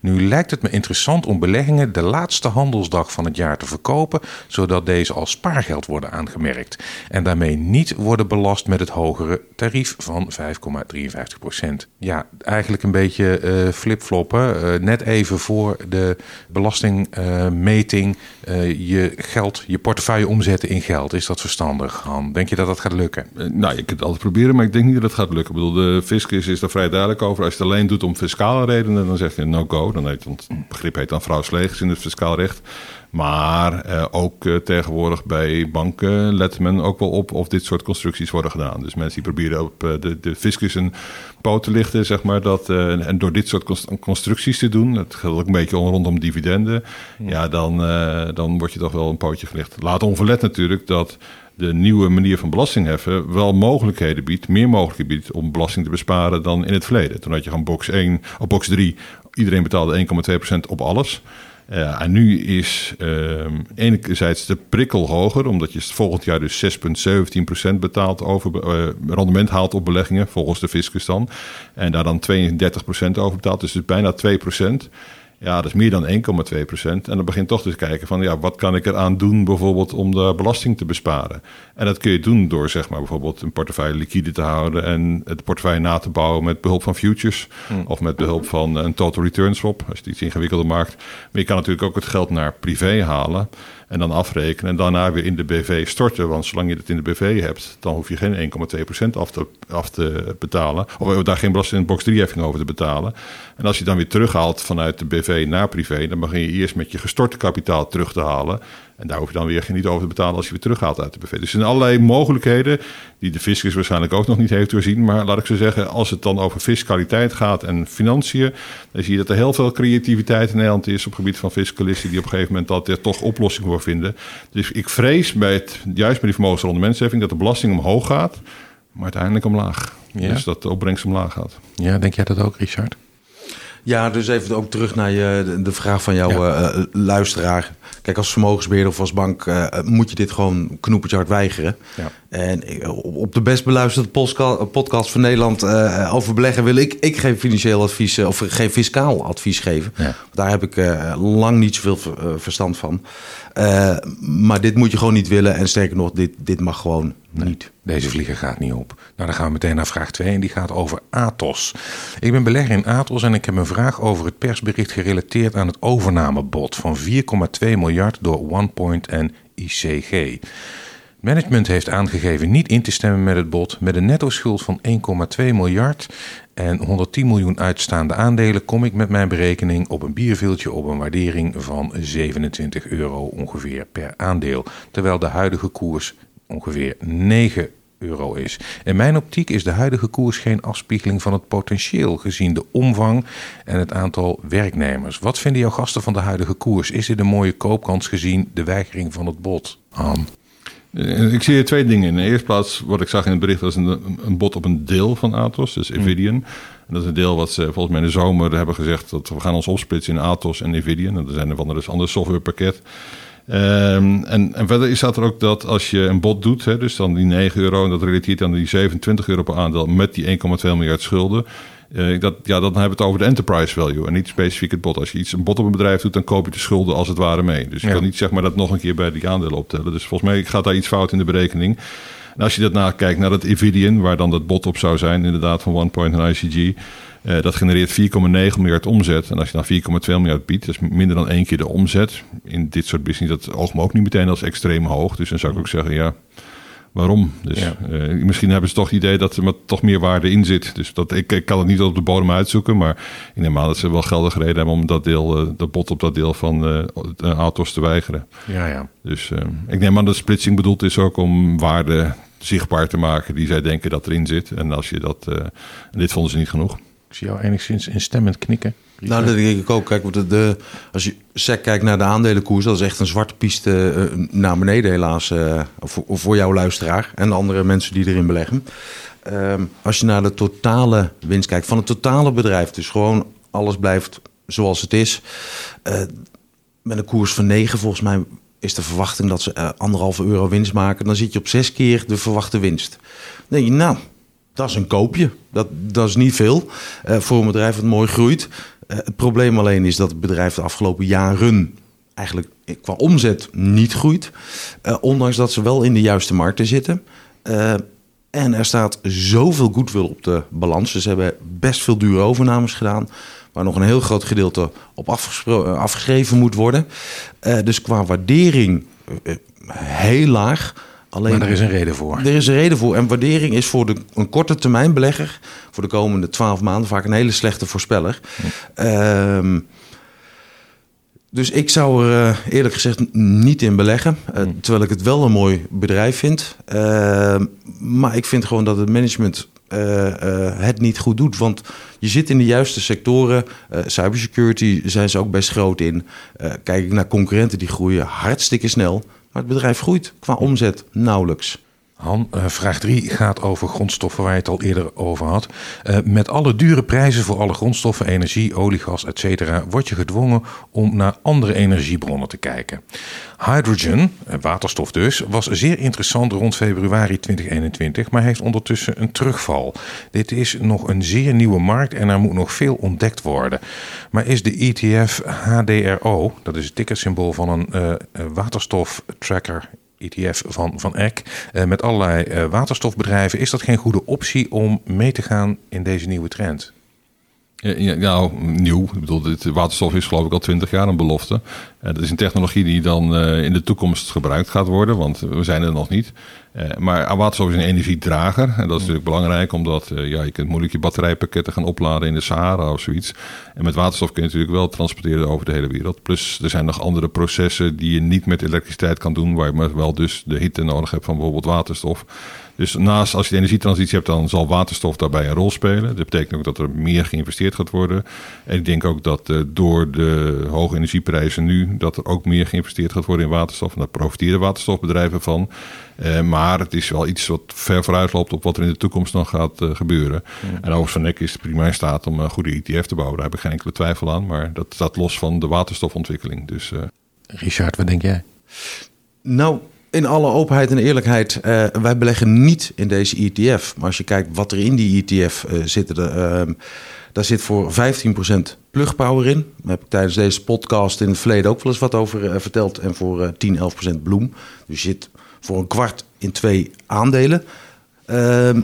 Nu lijkt het me interessant om beleggingen de laatste handelsdag van het jaar te verkopen, zodat deze als spaargeld worden aangemerkt en daarmee niet worden belast met het hogere tarief van 5,53%. Ja, eigenlijk een beetje uh, flipfloppen. Uh, net even voor de belastingmeting uh, je geld, je portefeuille omzetten in geld. Is dat verstandig, Han? Denk je dat dat gaat lukken? nou, je kunt het altijd proberen, maar ik denk niet dat het gaat lukken. Ik bedoel, de is er vrij duidelijk over. Als je het alleen doet om fiscale redenen, dan zeg je no-go. Dan heet het begrip heet dan vrouwslegers in het fiscaal recht. Maar eh, ook uh, tegenwoordig bij banken let men ook wel op of dit soort constructies worden gedaan. Dus mensen die proberen op uh, de, de fiscus een poot te lichten, zeg maar. Dat, en door dit soort constructies te doen, dat geldt ook een beetje rondom dividenden. Ja, ja dan, dan word je toch wel een pootje gelicht. Laat onverlet natuurlijk dat de nieuwe manier van belasting heffen wel mogelijkheden biedt, meer mogelijkheden biedt om belasting te besparen dan in het verleden. Toen had je gewoon box 1 of box 3, iedereen betaalde 1,2% op alles. Uh, en nu is uh, enerzijds de prikkel hoger, omdat je volgend jaar dus 6,17% betaalt over uh, rendement haalt op beleggingen, volgens de fiscus dan. En daar dan 32% over betaalt, dus, dus bijna 2%. Ja, dat is meer dan 1,2 procent. En dan begint toch te kijken van, ja, wat kan ik eraan doen bijvoorbeeld om de belasting te besparen? En dat kun je doen door, zeg maar, bijvoorbeeld een portefeuille liquide te houden en het portefeuille na te bouwen met behulp van futures hmm. of met behulp van een total return swap, als je het iets ingewikkelder maakt. Maar je kan natuurlijk ook het geld naar privé halen en dan afrekenen en daarna weer in de BV storten. Want zolang je het in de BV hebt, dan hoef je geen 1,2% af te, af te betalen. Of daar geen belasting in box 3 heffing over te betalen. En als je dan weer terughaalt vanuit de BV naar privé, dan begin je eerst met je gestorte kapitaal terug te halen. En daar hoef je dan weer niet over te betalen als je weer teruggaat uit de BV. Dus er zijn allerlei mogelijkheden die de fiscus waarschijnlijk ook nog niet heeft doorzien. Maar laat ik zo zeggen, als het dan over fiscaliteit gaat en financiën, dan zie je dat er heel veel creativiteit in Nederland is op het gebied van fiscalisten die op een gegeven moment dat er toch oplossingen voor vinden. Dus ik vrees bij het, juist bij die vermogensrondementsheffing dat de belasting omhoog gaat, maar uiteindelijk omlaag. Ja. Dus dat de opbrengst omlaag gaat. Ja, denk jij dat ook, Richard? Ja, dus even ook terug naar je, de vraag van jouw ja. uh, luisteraar. Kijk, als vermogensbeheerder of als bank uh, moet je dit gewoon knoepertje hard weigeren. Ja. En op de best beluisterde podcast van Nederland uh, over beleggen wil ik, ik geen financieel advies of geen fiscaal advies geven. Ja. Daar heb ik lang niet zoveel verstand van. maar dit moet je gewoon niet willen. En sterker nog, dit, dit mag gewoon niet. Deze vlieger gaat niet op. Nou, dan gaan we meteen naar vraag 2 en die gaat over Atos. Ik ben belegger in Atos en ik heb een vraag over het persbericht gerelateerd aan het overnamebod van 4,2 miljard door OnePoint en ICG. Management heeft aangegeven niet in te stemmen met het bod. Met een netto-schuld van 1,2 miljard en 110 miljoen uitstaande aandelen kom ik met mijn berekening op een bierviltje op een waardering van 27 euro ongeveer per aandeel. Terwijl de huidige koers ongeveer 9 euro is. In mijn optiek is de huidige koers geen afspiegeling van het potentieel gezien de omvang en het aantal werknemers. Wat vinden jouw gasten van de huidige koers? Is dit een mooie koopkans gezien de weigering van het bod? Han. Eh, Ik zie hier twee dingen. In de eerste plaats, wat ik zag in het bericht, was een, een bod op een deel van Atos, dus Nvidian. En dat is een deel wat ze volgens mij in de zomer hebben gezegd dat we gaan ons opsplitsen in Atos en Nvidian. En er zijn er van dus ander softwarepakket. Ehm, en, en verder is dat er ook dat als je een bod doet, hè, dus dan die 9 euro en dat relateert aan die 27 euro per aandeel met die 1,2 miljard schulden. eh, dat, ja, dan hebben we het over de enterprise value en niet specifiek het bod. Als je iets een bod op een bedrijf doet, dan koop je de schulden als het ware mee. Dus je Ja. kan niet zeg maar dat nog een keer bij die aandelen optellen. Dus volgens mij gaat daar iets fout in de berekening. En als je dat nakijkt naar dat Nvidian, waar dan dat bod op zou zijn, inderdaad van OnePoint en ICG. Eh, dat genereert 4,9 miljard omzet. En als je dan 4,2 miljard biedt, dat is minder dan één keer de omzet. In dit soort business, dat oog me ook niet meteen als extreem hoog. Dus dan zou ik ook zeggen, ja, waarom? Dus Ja. eh, misschien hebben ze toch het idee dat er maar toch meer waarde in zit. Dus dat, ik, ik kan het niet op de bodem uitzoeken, maar ik neem aan dat ze wel geldige reden hebben om dat deel, eh, dat bod op dat deel van eh de Atos te weigeren. Ja, ja. Dus eh, ik neem aan dat splitsing bedoeld is ook om waarde zichtbaar te maken die zij denken dat erin zit. En als je dat, en dit vonden ze niet genoeg. Ik zie jou enigszins instemmend knikken. Nou, dat denk ik ook. Kijk, de, de, als je sec kijkt naar de aandelenkoers, dat is echt een zwarte piste eh, naar beneden helaas. eh, voor, voor jouw luisteraar en de andere mensen die erin beleggen. Ehm, als je naar de totale winst kijkt van het totale bedrijf, dus gewoon alles blijft zoals het is. eh, met een koers van 9 volgens mij is de verwachting dat ze anderhalve euro winst maken. Dan zit je op zes keer de verwachte winst. Je, nou, dat is een koopje. Dat, dat is niet veel eh, voor een bedrijf dat mooi groeit. Eh, het probleem alleen is dat het bedrijf de afgelopen jaren eigenlijk qua omzet niet groeit. Eh, ondanks dat ze wel in de juiste markten zitten. En er staat zoveel goodwill op de balans. Dus ze hebben best veel dure overnames gedaan. Waar nog een heel groot gedeelte op afgeschreven moet worden. Dus qua waardering heel laag. Alleen, Maar er is een reden voor. er is een reden voor. En waardering is voor de, een korte termijn belegger... voor de komende twaalf maanden vaak een hele slechte voorspeller. Ehm, dus ik zou er eh, eerlijk gezegd niet in beleggen. eh, Terwijl ik het wel een mooi bedrijf vind. Ehm, maar ik vind gewoon dat het management eh, het niet goed doet. Want je zit in de juiste sectoren. Cybersecurity zijn ze ook best groot in. Kijk ik naar concurrenten die groeien hartstikke snel. Maar het bedrijf groeit qua omzet nauwelijks. Han, eh, vraag 3 gaat over grondstoffen waar je het al eerder over had. Eh, met alle dure prijzen voor alle grondstoffen, energie, olie, gas, etc. word je gedwongen om naar andere energiebronnen te kijken. Hydrogen, eh, waterstof dus, was zeer interessant rond februari 2021, maar heeft ondertussen een terugval. Dit is nog een zeer nieuwe markt en er moet nog veel ontdekt worden. Maar is de ETF HDRO, dat is het tickersymbool van een waterstoftracker ETF van, van EC, eh, met allerlei eh, waterstofbedrijven, is dat geen goede optie om mee te gaan in deze nieuwe trend? Ja, nou, nieuw. Ik bedoel, dit waterstof is geloof ik al twintig jaar een belofte. Eh, dat is een technologie die dan eh, in de toekomst gebruikt gaat worden, want we zijn er nog niet. Eh, maar waterstof is een energiedrager. En dat is natuurlijk belangrijk, omdat ja, je kunt moeilijk je batterijpakketten gaan opladen in de Sahara of zoiets. En met waterstof kun je natuurlijk wel transporteren over de hele wereld. Plus er zijn nog andere processen die je niet met elektriciteit kan doen, waar je maar wel dus de hitte nodig hebt van bijvoorbeeld waterstof. Dus naast als je de energietransitie hebt, dan zal waterstof daarbij een rol spelen. Dat betekent ook dat er meer geïnvesteerd gaat worden. En ik denk ook dat eh, door de hoge energieprijzen nu, dat er ook meer geïnvesteerd gaat worden in waterstof. En daar profiteren waterstofbedrijven van. Eh, maar het is wel iets wat ver vooruit loopt op wat er in de toekomst nog gaat eh, gebeuren. En overigens van Nek is het prima in staat om een goede ETF te bouwen. Daar heb ik geen enkele twijfel aan. Maar dat staat los van de waterstofontwikkeling. Dus eh, Richard, wat denk jij? Nou, in alle openheid en eerlijkheid, eh, wij beleggen niet in deze ETF. Maar als je kijkt wat er in die ETF eh zit, er, ehm, daar zit voor 15% plugpower in. Daar heb ik tijdens deze podcast in het verleden ook wel eens wat over eh, verteld. En voor eh 10, 11% bloem. Dus je zit voor een kwart in twee aandelen. Ehm,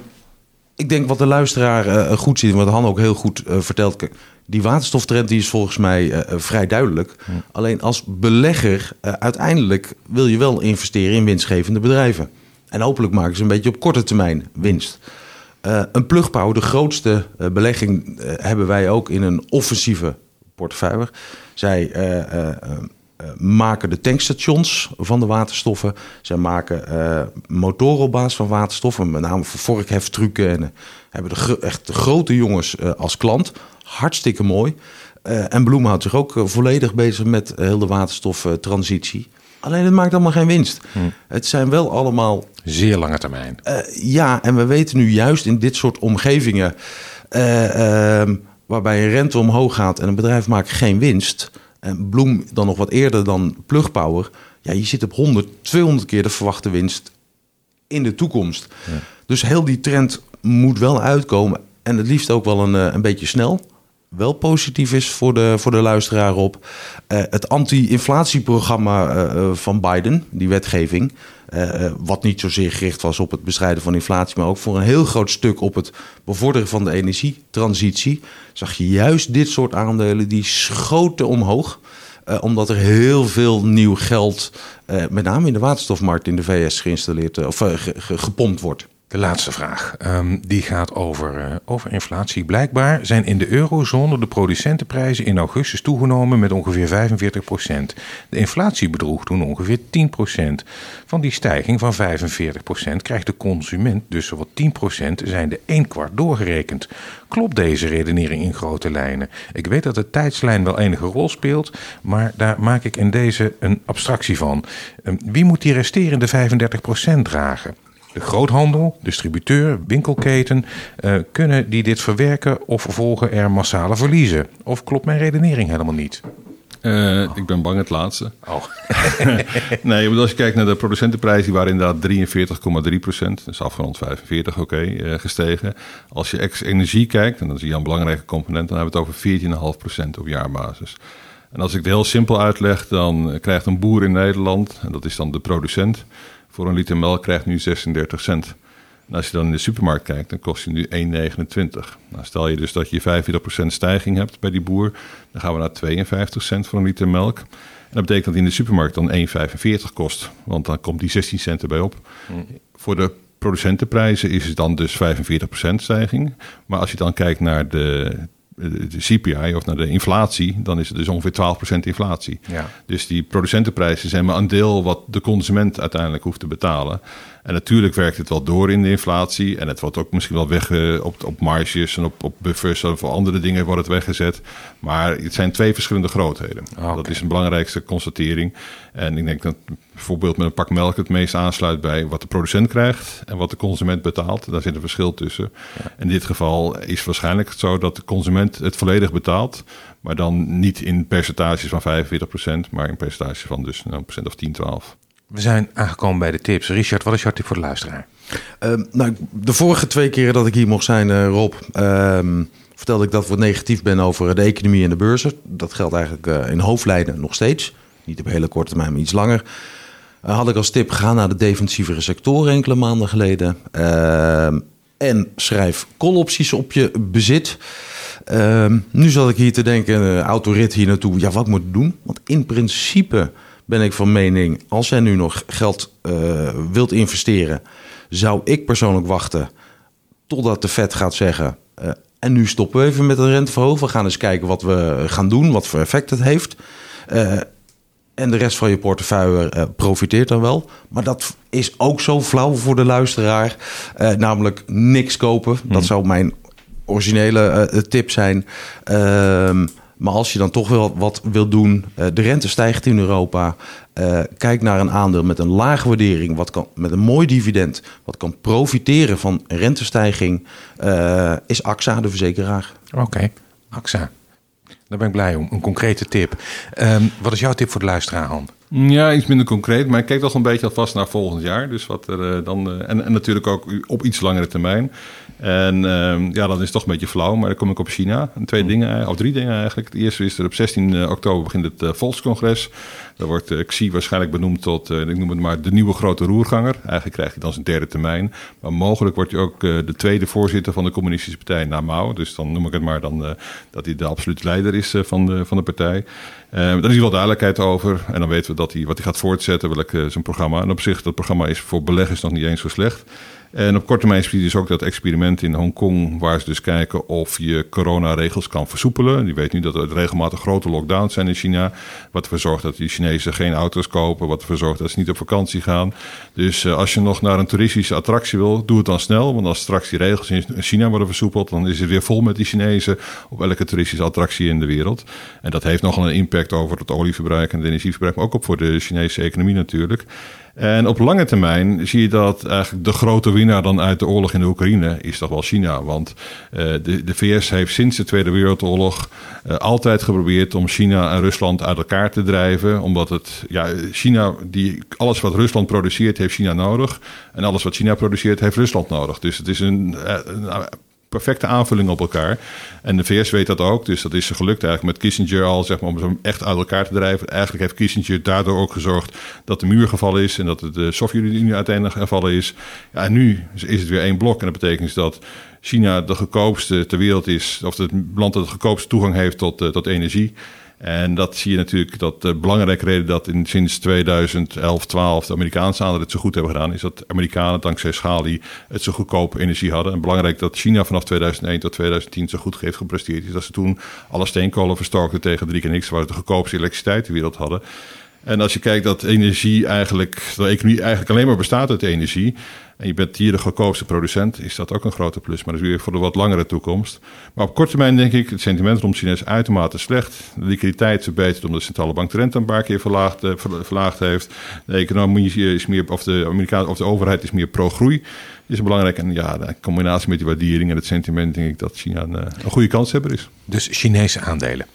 ik denk wat de luisteraar goed ziet, wat Han ook heel goed vertelt. Die waterstoftrend die is volgens mij eh, eh, vrij duidelijk. Alleen als belegger, eh, uiteindelijk wil je wel investeren in winstgevende bedrijven. En hopelijk maken ze een beetje op korte termijn winst. Uh, een plugpauw, de grootste belegging, hebben wij ook in een offensieve portefeuille. Zij maken de tankstations van de waterstoffen. Zij maken motoren op basis van waterstoffen, met name voor vorkheftrucken. En hebben de echt de grote jongens als klant. Hartstikke mooi. en Bloem houdt zich ook volledig bezig met heel de waterstoftransitie. Alleen het maakt allemaal geen winst. Hm. Het zijn wel allemaal. Zeer lange termijn. Uh, ja, en we weten nu juist in dit soort omgevingen. Uh, uh, waarbij een rente omhoog gaat en een bedrijf maakt geen winst. En Bloem dan nog wat eerder dan Plugpower. Ja, je zit op 100, 200 keer de verwachte winst in de toekomst. Ja. Dus heel die trend moet wel uitkomen. En het liefst ook wel een, eh, een beetje snel wel positief is voor de, voor de luisteraar op. Uh, het anti-inflatieprogramma uh, van Biden, die wetgeving. Wat niet zozeer gericht was op het bestrijden van inflatie, maar ook voor een heel groot stuk op het bevorderen van de energietransitie. Zag je juist dit soort aandelen die schoten omhoog. omdat er heel veel nieuw geld, met name in de waterstofmarkt in de VS, geïnstalleerd of gepompt wordt. De laatste vraag, um, die gaat over, uh, over inflatie. Blijkbaar zijn in de eurozone de producentenprijzen in augustus toegenomen met ongeveer 45 procent. De inflatie bedroeg toen ongeveer 10 procent. Van die stijging van 45 procent krijgt de consument dus zowat 10 procent zijn de 1 kwart doorgerekend. Klopt deze redenering in grote lijnen? Ik weet dat de tijdslijn wel enige rol speelt, maar daar maak ik in deze een abstractie van. Um, wie moet die resterende 35 procent dragen? De groothandel, distributeur, winkelketen, uh, kunnen die dit verwerken of volgen er massale verliezen? Of klopt mijn redenering helemaal niet? Uh, ik ben bang het laatste. Oh. (laughs) nee, want als je kijkt naar de producentenprijs, die waren inderdaad 43,3 procent. Dus afgerond 45, oké, okay, uh, gestegen. Als je ex-energie kijkt, en dan zie je een belangrijke component, dan hebben we het over 14,5 procent op jaarbasis. En als ik het heel simpel uitleg, dan krijgt een boer in Nederland, en dat is dan de producent, voor een liter melk krijgt nu 36 cent. En als je dan in de supermarkt kijkt, dan kost hij nu 1,29. Nou, stel je dus dat je 45% stijging hebt bij die boer, dan gaan we naar 52 cent voor een liter melk. En dat betekent dat in de supermarkt dan 1,45 kost, want dan komt die 16 cent erbij op. Mm. Voor de producentenprijzen is het dan dus 45% stijging. Maar als je dan kijkt naar de de CPI of naar de inflatie, dan is het dus ongeveer 12% inflatie. Ja. Dus die producentenprijzen zijn maar een deel wat de consument uiteindelijk hoeft te betalen. En natuurlijk werkt het wel door in de inflatie. En het wordt ook misschien wel weg op, op marges en op, op buffers of andere dingen wordt het weggezet. Maar het zijn twee verschillende grootheden. Okay. Dat is een belangrijkste constatering. En ik denk dat bijvoorbeeld met een pak melk het meest aansluit bij wat de producent krijgt en wat de consument betaalt. Daar zit een verschil tussen. Ja. In dit geval is het waarschijnlijk zo dat de consument het volledig betaalt. Maar dan niet in percentages van 45%, maar in percentages van dus een procent of 10, 12. We zijn aangekomen bij de tips. Richard, wat is jouw tip voor de luisteraar? Uh, nou, de vorige twee keren dat ik hier mocht zijn, uh, Rob, uh, vertelde ik dat wat negatief ben over de economie en de beurzen. Dat geldt eigenlijk uh, in hoofdlijnen nog steeds. Niet op hele korte termijn, maar iets langer. Uh, had ik als tip, ga naar de defensievere sectoren enkele maanden geleden. Ehm, en schrijf call-opties op je bezit. Ehm, nu zat ik hier te denken, autorit hier naartoe. Ja, wat moet ik doen? Want in principe ben ik van mening, als jij nu nog geld uh, wilt investeren, zou ik persoonlijk wachten totdat de Fed gaat zeggen. Uh, en nu stoppen we even met de renteverhoging. We gaan eens kijken wat we gaan doen, wat voor effect het heeft. Uh, en de rest van je portefeuille profiteert dan wel. Maar dat is ook zo flauw voor de luisteraar. namelijk niks kopen. Dat hmm. zou mijn originele tip zijn. Ehm, maar als je dan toch wel wat wil doen, uh, de rente stijgt in Europa. Uh, kijk naar een aandeel met een lage waardering, wat kan, met een mooi dividend, wat kan profiteren van rentestijging, uh, is AXA de verzekeraar. Oké, okay. AXA. Daar ben ik blij om. Een concrete tip. Um, wat is jouw tip voor de luisteraar, Han? Ja, iets minder concreet, maar ik kijk toch een beetje alvast naar volgend jaar. Dus wat er dan, en, en natuurlijk ook op iets langere termijn. En um, ja, dat is toch een beetje flauw, maar dan kom ik op China. En twee mm. dingen, of drie dingen eigenlijk. Het eerste is er op 16 oktober begint het uh, Volkscongres. Daar wordt uh, Xi waarschijnlijk benoemd tot, ik noem het maar, de nieuwe grote roerganger. Eigenlijk krijgt hij dan zijn derde termijn. Maar mogelijk wordt hij ook de tweede voorzitter van de Communistische Partij na Mao. Dus dan noem ik het maar dan, dat hij de absolute leider is van, de, van de partij. daar is wel duidelijkheid over. En dan weten we dat hij, wat hij gaat voortzetten, welk zijn programma. En op zich, dat programma is voor beleggers nog niet eens zo slecht. En op korte termijn zie je dus ook dat experiment in Hongkong, waar ze dus kijken of je coronaregels kan versoepelen. Je weet nu dat er regelmatig grote lockdowns zijn in China. Wat ervoor zorgt dat die Chinezen geen auto's kopen. Wat ervoor zorgt dat ze niet op vakantie gaan. Dus uh, als je nog naar een toeristische attractie wil, doe het dan snel. Want als straks die regels in China worden versoepeld, dan is het weer vol met die Chinezen op elke toeristische attractie in de wereld. En dat heeft nogal een impact over het olieverbruik en het energieverbruik, maar ook op voor de Chinese economie natuurlijk. En op lange termijn zie je dat eigenlijk de grote winnaar dan uit de oorlog in de Oekraïne is toch wel China. Want uh, de, VS heeft sinds de Tweede Wereldoorlog uh, altijd geprobeerd om China en Rusland uit elkaar te drijven. Omdat het, ja, China, die, alles wat Rusland produceert, heeft China nodig. En alles wat China produceert, heeft Rusland nodig. Dus het is een, eh, een perfecte aanvulling op elkaar. En de VS weet dat ook, dus dat is gelukt eigenlijk met Kissinger al, zeg maar, om ze echt uit elkaar te drijven. Eigenlijk heeft Kissinger daardoor ook gezorgd dat de muur gevallen is en dat de Sovjet-Unie uiteindelijk gevallen is. Ja, en nu is het weer één blok en dat betekent dus dat China de goedkoopste ter wereld is, of het land dat de goedkoopste toegang heeft tot, uh, tot energie. En dat zie je natuurlijk, dat de belangrijke reden dat in, sinds 2011, 12 de Amerikaanse aandelen het zo goed hebben gedaan, is dat Amerikanen dankzij Schali het zo goedkope energie hadden. En belangrijk dat China vanaf 2001 tot 2010 zo goed heeft gepresteerd is dat ze toen alle steenkolen verstokten tegen 3 keer niks, waar ze de goedkoopste elektriciteit ter wereld hadden. En als je kijkt dat energie eigenlijk, de economie eigenlijk alleen maar bestaat uit energie. En je bent hier de goedkoopste producent, is dat ook een grote plus. Maar dat is weer voor de wat langere toekomst. Maar op korte termijn denk ik, het sentiment rond China is uitermate slecht. De liquiditeit verbetert omdat de centrale bank de rente een paar keer verlaagd, uh, verlaagd heeft. De economie is meer, of de, Amerikaanse, of de overheid is meer pro-groei. Is belangrijk. En ja, de combinatie met die waardering en het sentiment denk ik dat China een, eh, een goede kanshebber is. Dus Chinese aandelen.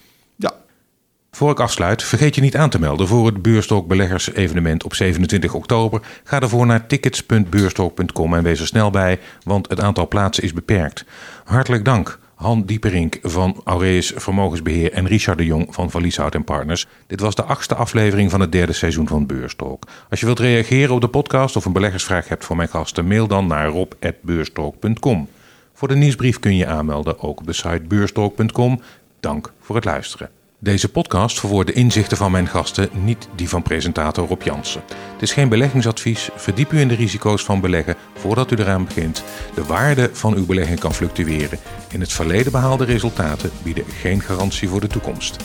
Voor ik afsluit, vergeet je niet aan te melden voor het Beurstalk Beleggers-evenement op 27 oktober. Ga ervoor naar tickets.beurstalk.com en wees er snel bij, want het aantal plaatsen is beperkt. Hartelijk dank. Han Dieperink van Aureus Vermogensbeheer en Richard de Jong van Verlieshout Partners. Dit was de achtste aflevering van het derde seizoen van Beurstalk. Als je wilt reageren op de podcast of een beleggersvraag hebt voor mijn gasten, mail dan naar rob.beurstalk.com. Voor de nieuwsbrief kun je aanmelden ook op de site. Dank voor het luisteren. Deze podcast verwoordt de inzichten van mijn gasten, niet die van presentator Rob Jansen. Het is geen beleggingsadvies. Verdiep u in de risico's van beleggen voordat u eraan begint. De waarde van uw belegging kan fluctueren. In het verleden behaalde resultaten bieden geen garantie voor de toekomst.